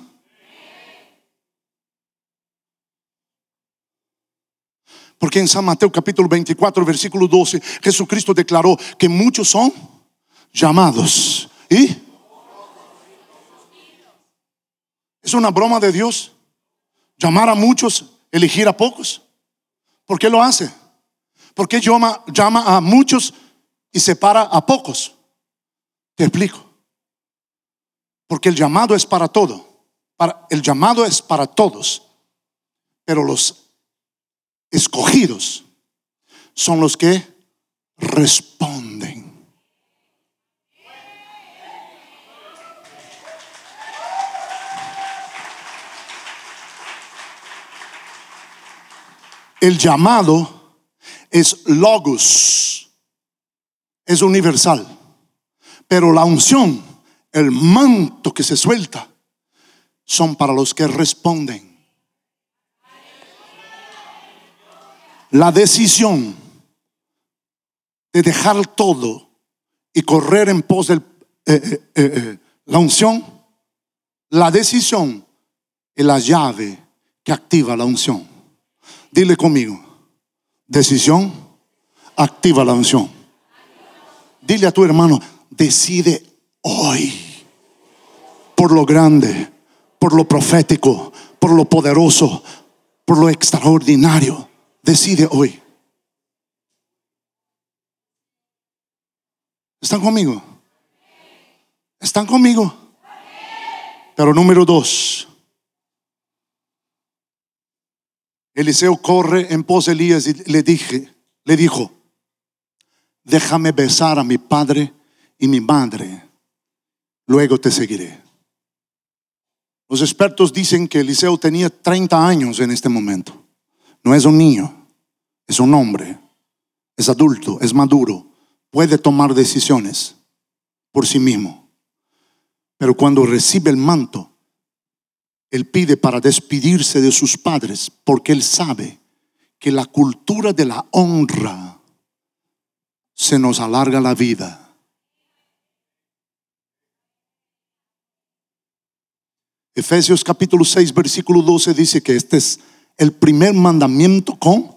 Porque en San Mateo capítulo 24, versículo 12, Jesucristo declaró que muchos son llamados. ¿Y? ¿Es una broma de Dios? Llamar a muchos, elegir a pocos. ¿Por qué lo hace? ¿Por qué llama, llama a muchos y separa a pocos? Te explico. Porque el llamado es para todo. Para, el llamado es para todos. Pero los escogidos son los que responden. El llamado es logos, es universal. Pero la unción, el manto que se suelta, son para los que responden. La decisión de dejar todo y correr en pos de eh, eh, eh, la unción, la decisión es la llave que activa la unción. Dile conmigo, decisión activa la unción. Dile a tu hermano, decide hoy por lo grande, por lo profético, por lo poderoso, por lo extraordinario. Decide hoy. ¿Están conmigo? ¿Están conmigo? Pero número dos. Eliseo corre en pos de Elías y le dije, le dijo, déjame besar a mi padre y mi madre, luego te seguiré. Los expertos dicen que Eliseo tenía 30 años en este momento. No es un niño, es un hombre, es adulto, es maduro, puede tomar decisiones por sí mismo. Pero cuando recibe el manto, él pide para despedirse de sus padres porque él sabe que la cultura de la honra se nos alarga la vida. Efesios capítulo 6, versículo 12 dice que este es el primer mandamiento con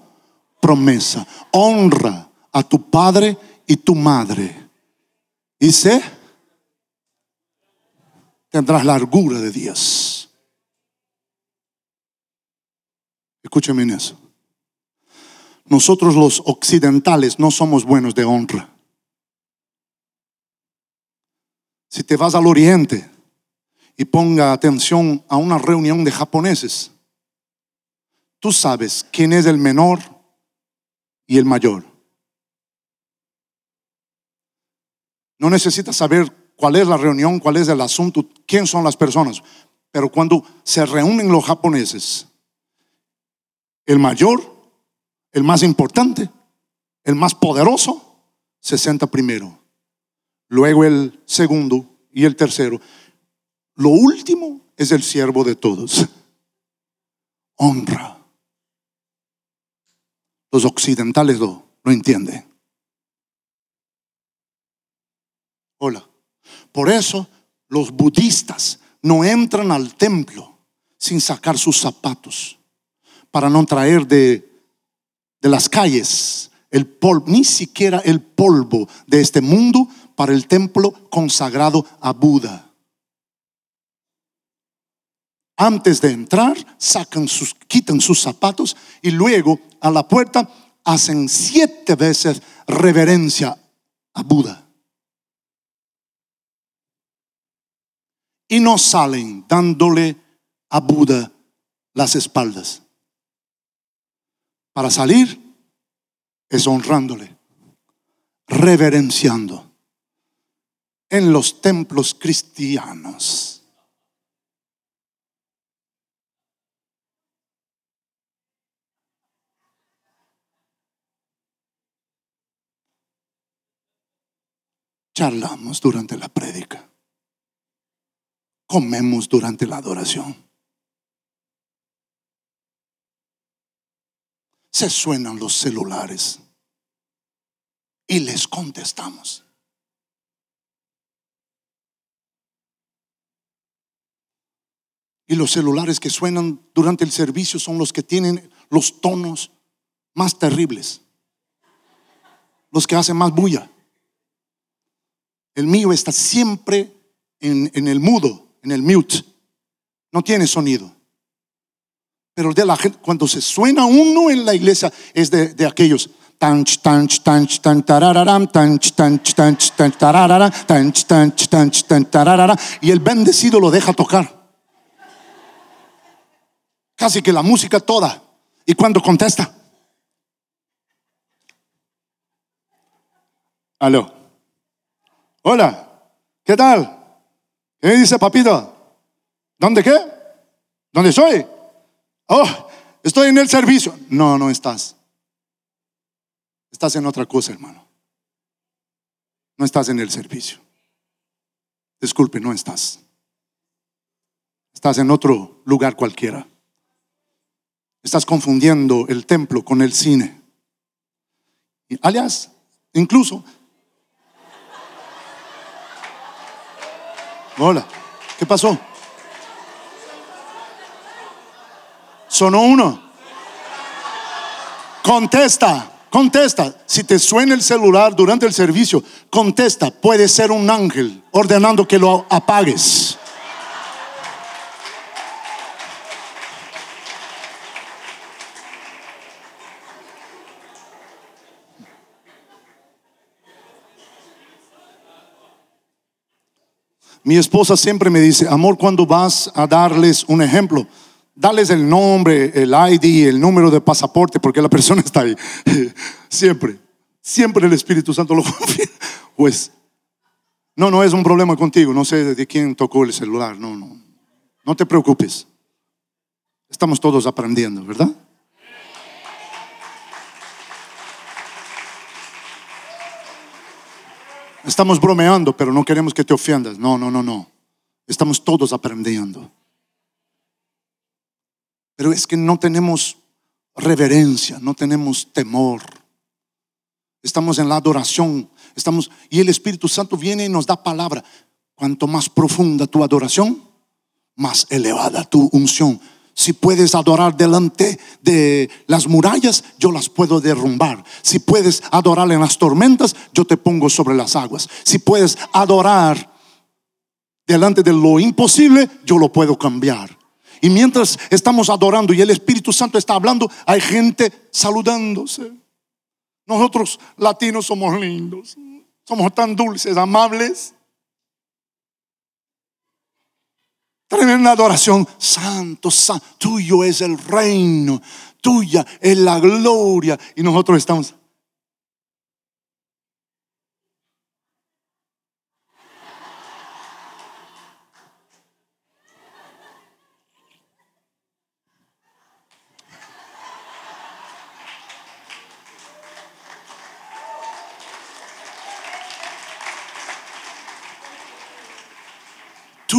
promesa. Honra a tu padre y tu madre. Dice, tendrás largura de días. Escúcheme en eso. Nosotros los occidentales no somos buenos de honra. Si te vas al oriente y ponga atención a una reunión de japoneses, tú sabes quién es el menor y el mayor. No necesitas saber cuál es la reunión, cuál es el asunto, quién son las personas. Pero cuando se reúnen los japoneses, el mayor, el más importante, el más poderoso, se sienta primero. Luego el segundo y el tercero. Lo último es el siervo de todos. Honra. Los occidentales lo, lo entienden. Hola. Por eso los budistas no entran al templo sin sacar sus zapatos para no traer de, de las calles el polvo, ni siquiera el polvo de este mundo para el templo consagrado a Buda. Antes de entrar, sacan sus, quitan sus zapatos y luego a la puerta hacen siete veces reverencia a Buda. Y no salen dándole a Buda las espaldas. Para salir es honrándole, reverenciando. En los templos cristianos. Charlamos durante la prédica. Comemos durante la adoración. se suenan los celulares y les contestamos. Y los celulares que suenan durante el servicio son los que tienen los tonos más terribles, los que hacen más bulla. El mío está siempre en, en el mudo, en el mute, no tiene sonido. Pero de la gente, cuando se suena uno en la iglesia, es de, de aquellos. Tanch, tanch, tanch, tan, tarararam, tanch, tanch, tanch, tan, tanch, tanch, tanch, tan, tararara, y el bendecido lo deja tocar. Casi que la música toda. Y cuando contesta, aló, hola, ¿qué tal? ¿Qué dice papito? ¿Dónde qué? ¿Dónde soy? Oh, estoy en el servicio. No, no estás. Estás en otra cosa, hermano. No estás en el servicio. Disculpe, no estás. Estás en otro lugar cualquiera. Estás confundiendo el templo con el cine. Y alias, incluso. Hola, ¿qué pasó? Sonó uno. Contesta, contesta. Si te suena el celular durante el servicio, contesta. Puede ser un ángel ordenando que lo apagues. Mi esposa siempre me dice, amor, cuando vas a darles un ejemplo, Dales el nombre, el ID, el número de pasaporte, porque la persona está ahí. Siempre, siempre el Espíritu Santo lo confía. Pues, no, no es un problema contigo. No sé de quién tocó el celular. No, no. No te preocupes. Estamos todos aprendiendo, ¿verdad? Estamos bromeando, pero no queremos que te ofendas. No, no, no, no. Estamos todos aprendiendo. Pero es que no tenemos reverencia, no tenemos temor. Estamos en la adoración. Estamos, y el Espíritu Santo viene y nos da palabra. Cuanto más profunda tu adoración, más elevada tu unción. Si puedes adorar delante de las murallas, yo las puedo derrumbar. Si puedes adorar en las tormentas, yo te pongo sobre las aguas. Si puedes adorar delante de lo imposible, yo lo puedo cambiar. Y mientras estamos adorando y el Espíritu Santo está hablando, hay gente saludándose. Nosotros latinos somos lindos, somos tan dulces, amables. Tremenda adoración. Santo, santo, tuyo es el reino, tuya es la gloria. Y nosotros estamos.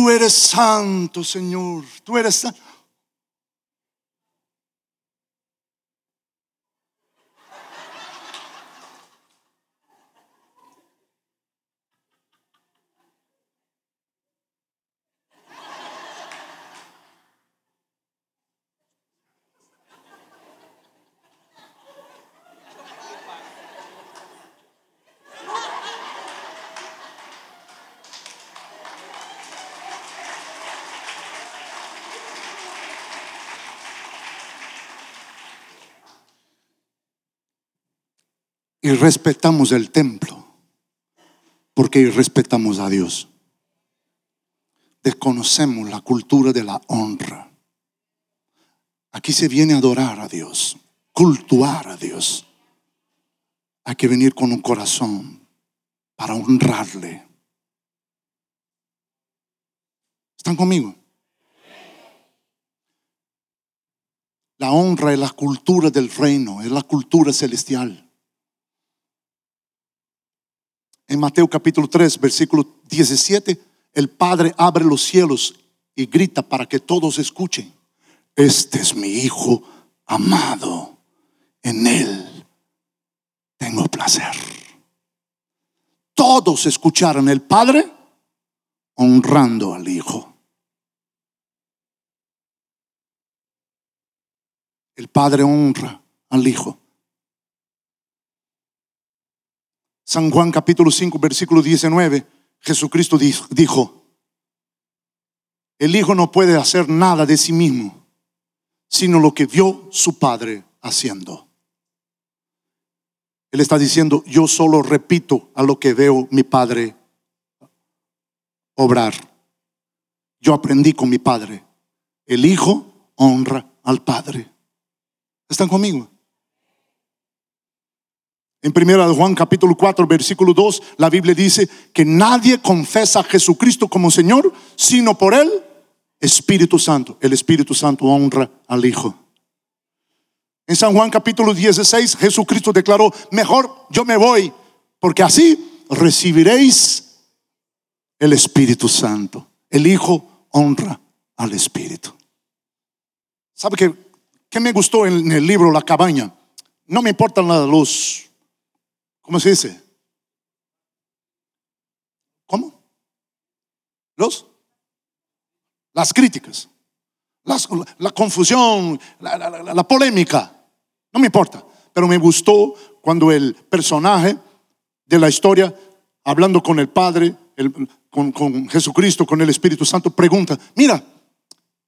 Tú eres santo, Señor. Tú eres santo. Y respetamos el templo porque respetamos a Dios. Desconocemos la cultura de la honra. Aquí se viene a adorar a Dios, cultuar a Dios. Hay que venir con un corazón para honrarle. ¿Están conmigo? La honra es la cultura del reino, es la cultura celestial. En Mateo capítulo 3, versículo 17, el Padre abre los cielos y grita para que todos escuchen. Este es mi Hijo amado. En Él tengo placer. Todos escucharon el Padre honrando al Hijo. El Padre honra al Hijo. San Juan capítulo 5, versículo 19, Jesucristo dijo, el Hijo no puede hacer nada de sí mismo, sino lo que vio su Padre haciendo. Él está diciendo, yo solo repito a lo que veo mi Padre obrar. Yo aprendí con mi Padre. El Hijo honra al Padre. ¿Están conmigo? En primera de Juan capítulo 4 versículo 2 la Biblia dice que nadie confesa a Jesucristo como Señor sino por él Espíritu Santo. El Espíritu Santo honra al Hijo. En San Juan capítulo 16 Jesucristo declaró, mejor yo me voy porque así recibiréis el Espíritu Santo. El Hijo honra al Espíritu. ¿Sabe qué, qué me gustó en el libro La cabaña? No me importan los ¿Cómo se dice? ¿Cómo? Los, las críticas, la confusión, la, polémica. No me importa, pero me gustó cuando el personaje de la historia, hablando con el Padre, con, con Jesucristo, con el Espíritu Santo, pregunta, mira,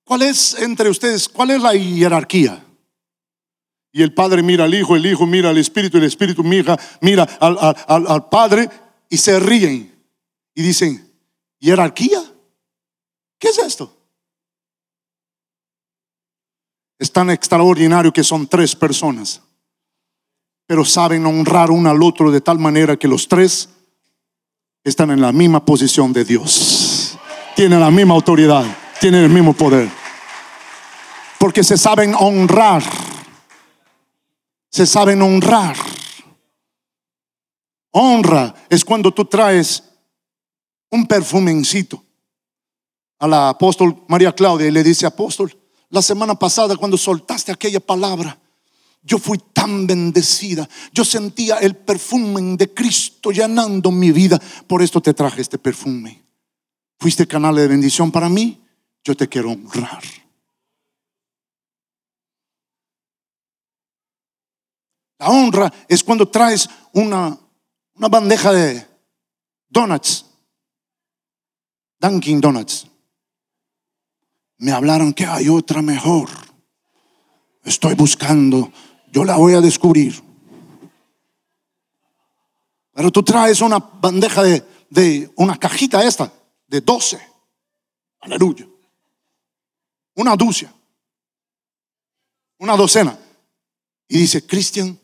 ¿cuál es entre ustedes, cuál es la jerarquía? Y el Padre mira al Hijo, el Hijo mira al Espíritu, el Espíritu mira, mira al, Padre y se ríen. Y dicen, ¿jerarquía? ¿Qué es esto? Es tan extraordinario que son tres personas, pero saben honrar uno al otro de tal manera que los tres están en la misma posición de Dios. Tienen la misma autoridad, tienen el mismo poder. Porque se saben honrar se saben honrar. Honra es cuando tú traes un perfumencito a la apóstol María Claudia y le dice, apóstol, la semana pasada cuando soltaste aquella palabra Yo fui tan bendecida. Yo sentía el perfume de Cristo llenando mi vida. Por esto te traje este perfume. Fuiste canal de bendición para mí. Yo te quiero honrar. Honra es cuando traes una, una bandeja de donuts. Dunkin' Donuts. Me hablaron que hay otra mejor. Estoy buscando. Yo la voy a descubrir. Pero tú traes una bandeja de, de una cajita esta, de 12. Aleluya. Una ducia. Una docena. Y dice, Cristian,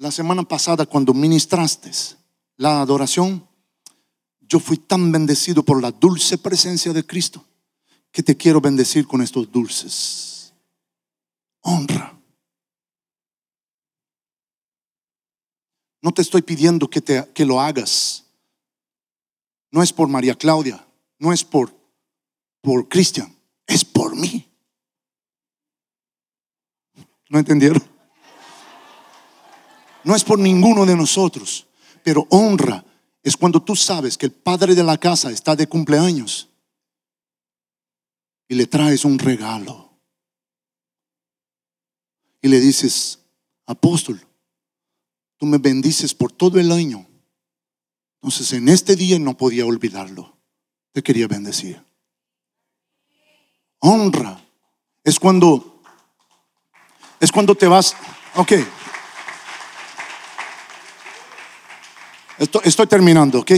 la semana pasada cuando ministraste la adoración, yo fui tan bendecido por la dulce presencia de Cristo que te quiero bendecir con estos dulces. Honra. No te estoy pidiendo que, te, que lo hagas. No es por María Claudia, no es por, por Cristian, es por mí. ¿No entendieron? No es por ninguno de nosotros, pero honra es cuando tú sabes que el padre de la casa está de cumpleaños y le traes un regalo. Y le dices, apóstol, tú me bendices por todo el año. Entonces en este día no podía olvidarlo. Te quería bendecir. Honra es cuando es cuando te vas, ok. Estoy, terminando, ¿ok?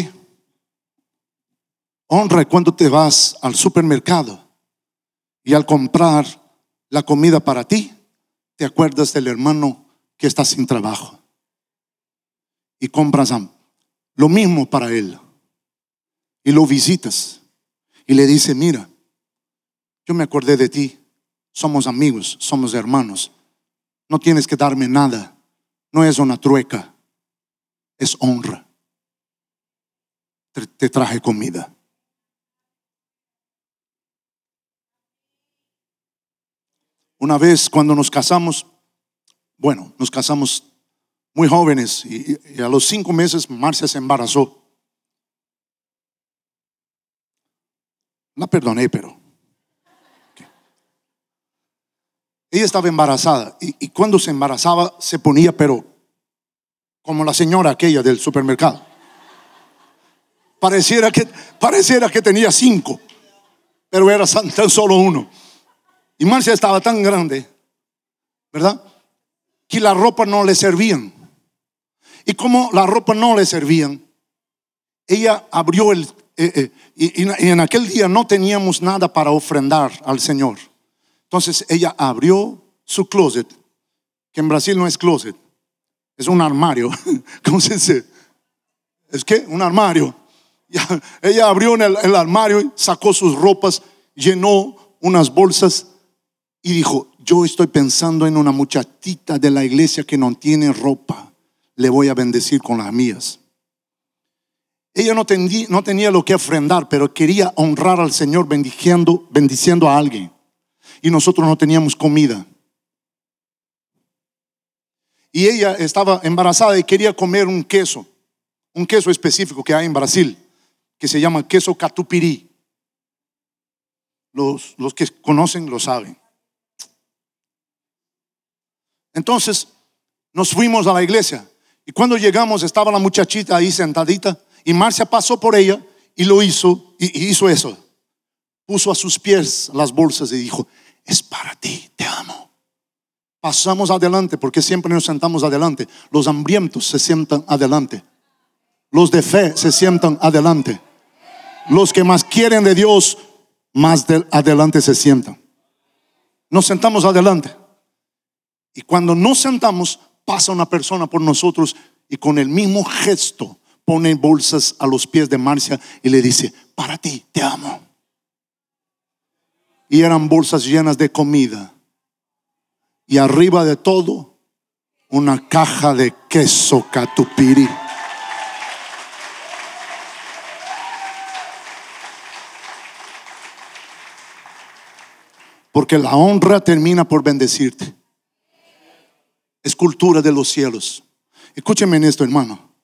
Honra cuando te vas al supermercado y al comprar la comida para ti, te acuerdas del hermano que está sin trabajo y compras lo mismo para él y lo visitas y le dice, mira, yo me acordé de ti, somos amigos, somos hermanos, no tienes que darme nada, no es una trueca, es honra te traje comida. Una vez cuando nos casamos, bueno, nos casamos muy jóvenes y, a los cinco meses Marcia se embarazó. La perdoné, pero... Ella estaba embarazada y, y cuando se embarazaba se ponía, pero como la señora aquella del supermercado. Pareciera que, pareciera que tenía cinco, pero era tan solo uno. Y Marcia estaba tan grande, ¿verdad? Que la ropa no le servían. Y como la ropa no le servían, ella abrió el... Eh, eh, y, en aquel día no teníamos nada para ofrendar al Señor. Entonces ella abrió su closet, que en Brasil no es closet, es un armario. ¿Cómo se dice? ¿Es que? Un armario. Ella abrió el, armario, sacó sus ropas, llenó unas bolsas y dijo, yo estoy pensando en una muchachita de la iglesia que no tiene ropa, le voy a bendecir con las mías. Ella no, tenía, lo que ofrendar, pero quería honrar al Señor bendiciendo a alguien. Y nosotros no teníamos comida. Y ella estaba embarazada y quería comer un queso, un queso específico que hay en Brasil que se llama queso catupirí. Los, los que conocen lo saben. Entonces nos fuimos a la iglesia y cuando llegamos estaba la muchachita ahí sentadita y Marcia pasó por ella y lo hizo y, hizo eso. Puso a sus pies las bolsas y dijo, es para ti, te amo. Pasamos adelante porque siempre nos sentamos adelante. Los hambrientos se sientan adelante. Los de fe se sientan adelante los que más quieren de Dios, más adelante se sientan. Nos sentamos adelante. Y cuando nos sentamos, pasa una persona por nosotros y con el mismo gesto pone bolsas a los pies de Marcia y le dice, para ti, te amo. Y eran bolsas llenas de comida. Y arriba de todo, una caja de queso catupiri. Porque la honra termina por bendecirte. es cultura de los cielos. Escúcheme en esto, hermano.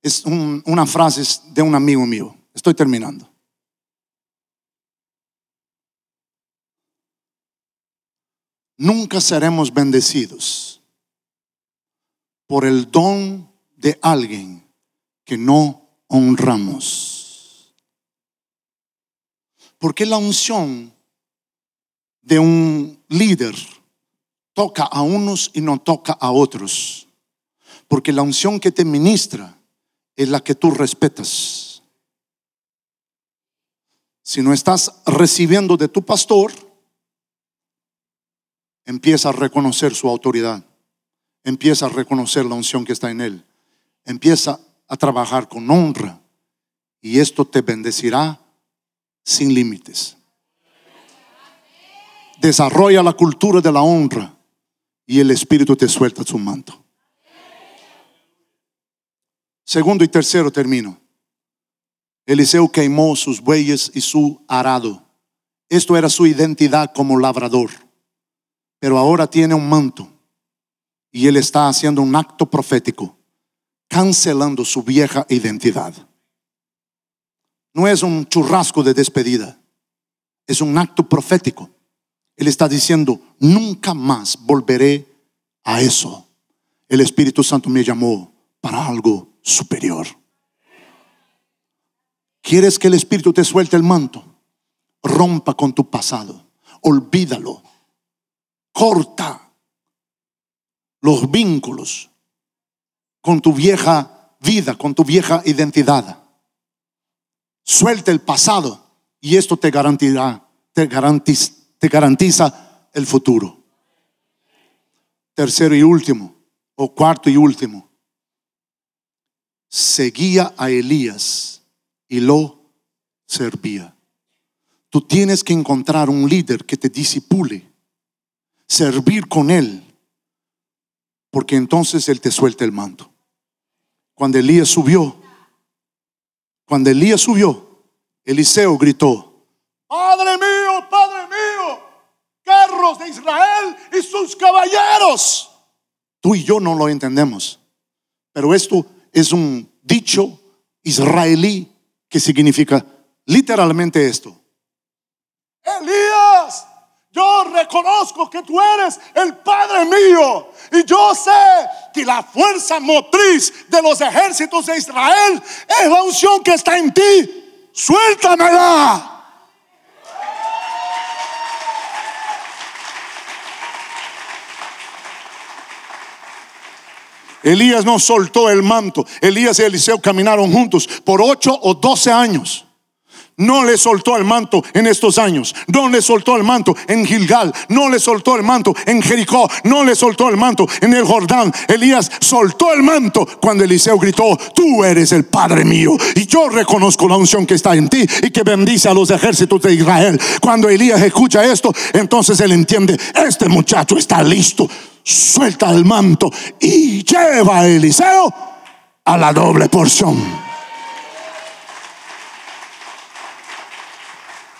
Es un- una frase de un amigo mío. Estoy terminando. Nunca seremos bendecidos por el don de alguien que no honramos. Porque la unción de un líder toca a unos y no toca a otros. Porque la unción que te ministra es la que tú respetas. Si no estás recibiendo de tu pastor, empieza a reconocer su autoridad. Empieza a reconocer la unción que está en él. Empieza a trabajar con honra. Y esto te bendecirá sin límites. Desarrolla la cultura de la honra y el Espíritu te suelta su manto. Segundo y tercero termino. Eliseo quemó sus bueyes y su arado. Esto era su identidad como labrador. Pero ahora tiene un manto y él está haciendo un acto profético, cancelando su vieja identidad. No es un churrasco de despedida, es un acto profético. Él está diciendo, nunca más volveré a eso. El Espíritu Santo me llamó para algo superior. ¿Quieres que el Espíritu te suelte el manto? Rompa con tu pasado, olvídalo, corta los vínculos con tu vieja vida, con tu vieja identidad. Suelta el pasado y esto te garantirá, te garantiza, te garantiza el futuro. Tercero y último, o cuarto y último, seguía a Elías y lo servía. Tú tienes que encontrar un líder que te disipule, servir con él, porque entonces él te suelta el manto. Cuando Elías subió, cuando Elías subió, Eliseo gritó, Padre mío, Padre de Israel y sus caballeros. Tú y yo no lo entendemos, pero esto es un dicho israelí que significa literalmente esto. Elías, yo reconozco que tú eres el Padre mío y yo sé que la fuerza motriz de los ejércitos de Israel es la unción que está en ti. Suéltamela. Elías no soltó el manto. Elías y Eliseo caminaron juntos por ocho o doce años. No le soltó el manto en estos años. No le soltó el manto en Gilgal. No le soltó el manto en Jericó. No le soltó el manto en el Jordán. Elías soltó el manto cuando Eliseo gritó, tú eres el Padre mío. Y yo reconozco la unción que está en ti y que bendice a los ejércitos de Israel. Cuando Elías escucha esto, entonces él entiende, este muchacho está listo. Suelta el manto y lleva a Eliseo a la doble porción.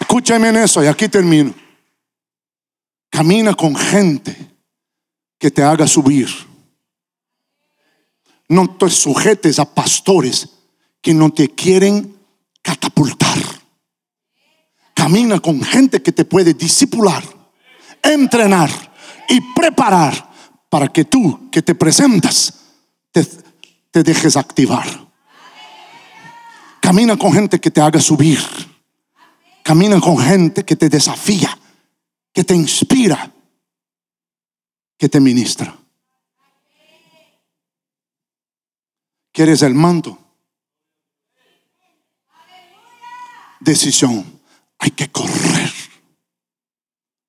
Escúchame en eso y aquí termino. Camina con gente que te haga subir. No te sujetes a pastores que no te quieren catapultar. Camina con gente que te puede disipular, entrenar y preparar para que tú que te presentas te, dejes activar. Camina con gente que te haga subir. Camina con gente que te desafía, que te inspira, que te ministra. ¿Quieres el manto? Decisión. Hay que correr.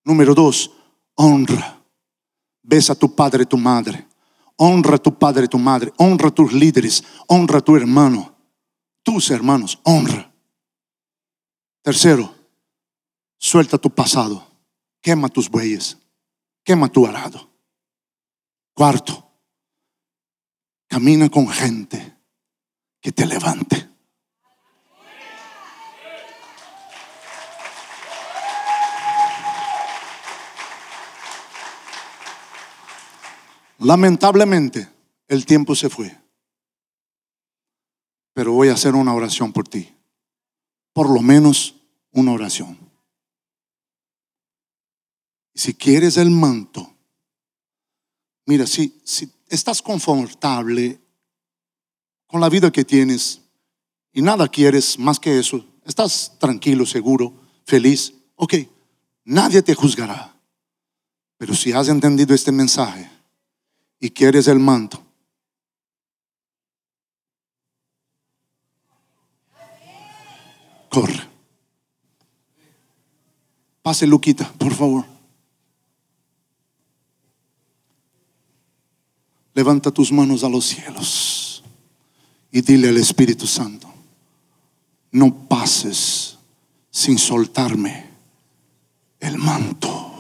Número dos, honra. Besa a tu padre y tu madre. Honra a tu padre y tu madre. Honra a tus líderes. Honra a tu hermano. Tus hermanos. Honra. Tercero, suelta tu pasado. Quema tus bueyes. Quema tu arado. Cuarto, camina con gente que te levante. Lamentablemente, el tiempo se fue. Pero voy a hacer una oración por ti. Por lo menos una oración. Si quieres el manto, mira, si, si estás confortable con la vida que tienes y nada quieres más que eso, estás tranquilo, seguro, feliz, ok, nadie te juzgará. Pero si has entendido este mensaje y quieres el manto, corre. Pase, Luquita, por favor. Levanta tus manos a los cielos y dile al Espíritu Santo, no pases sin soltarme el manto.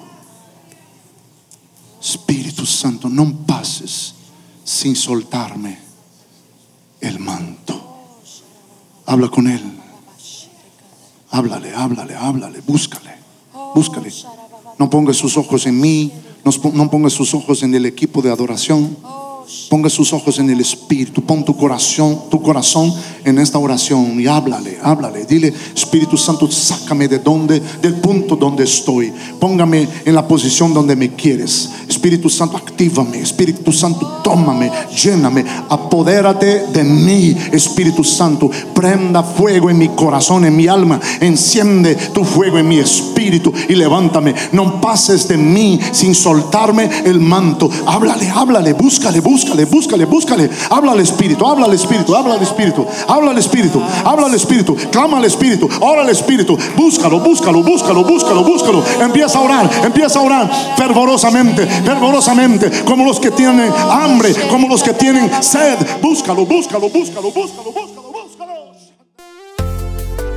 Espíritu Santo, no pases sin soltarme el manto. Habla con Él. Háblale, háblale, háblale, búscale, búscale. No ponga sus ojos en mí, no, ponga sus ojos en el equipo de adoración. Ponga sus ojos en el Espíritu. Pon tu corazón, tu corazón en esta oración y háblale, háblale. Dile, Espíritu Santo, sácame de donde, del punto donde estoy. Póngame en la posición donde me quieres. Espíritu Santo, actívame. Espíritu Santo, tómame, lléname, apodérate de mí. Espíritu Santo, prenda fuego en mi corazón, en mi alma. Enciende tu fuego en mi espíritu y levántame. No pases de mí sin soltarme el manto. Háblale, háblale, búscale, búscale, búscale, búscale. Habla al Espíritu, habla al Espíritu, habla al Espíritu, habla al Espíritu, habla al Espíritu, clama al Espíritu, ora al Espíritu. Búscalo, búscalo, búscalo, búscalo, búscalo. Empieza a orar, empieza a orar fervorosamente, fervorosamente, como los que tienen hambre, como los que tienen sed. Búscalo, búscalo, búscalo, búscalo, búscalo.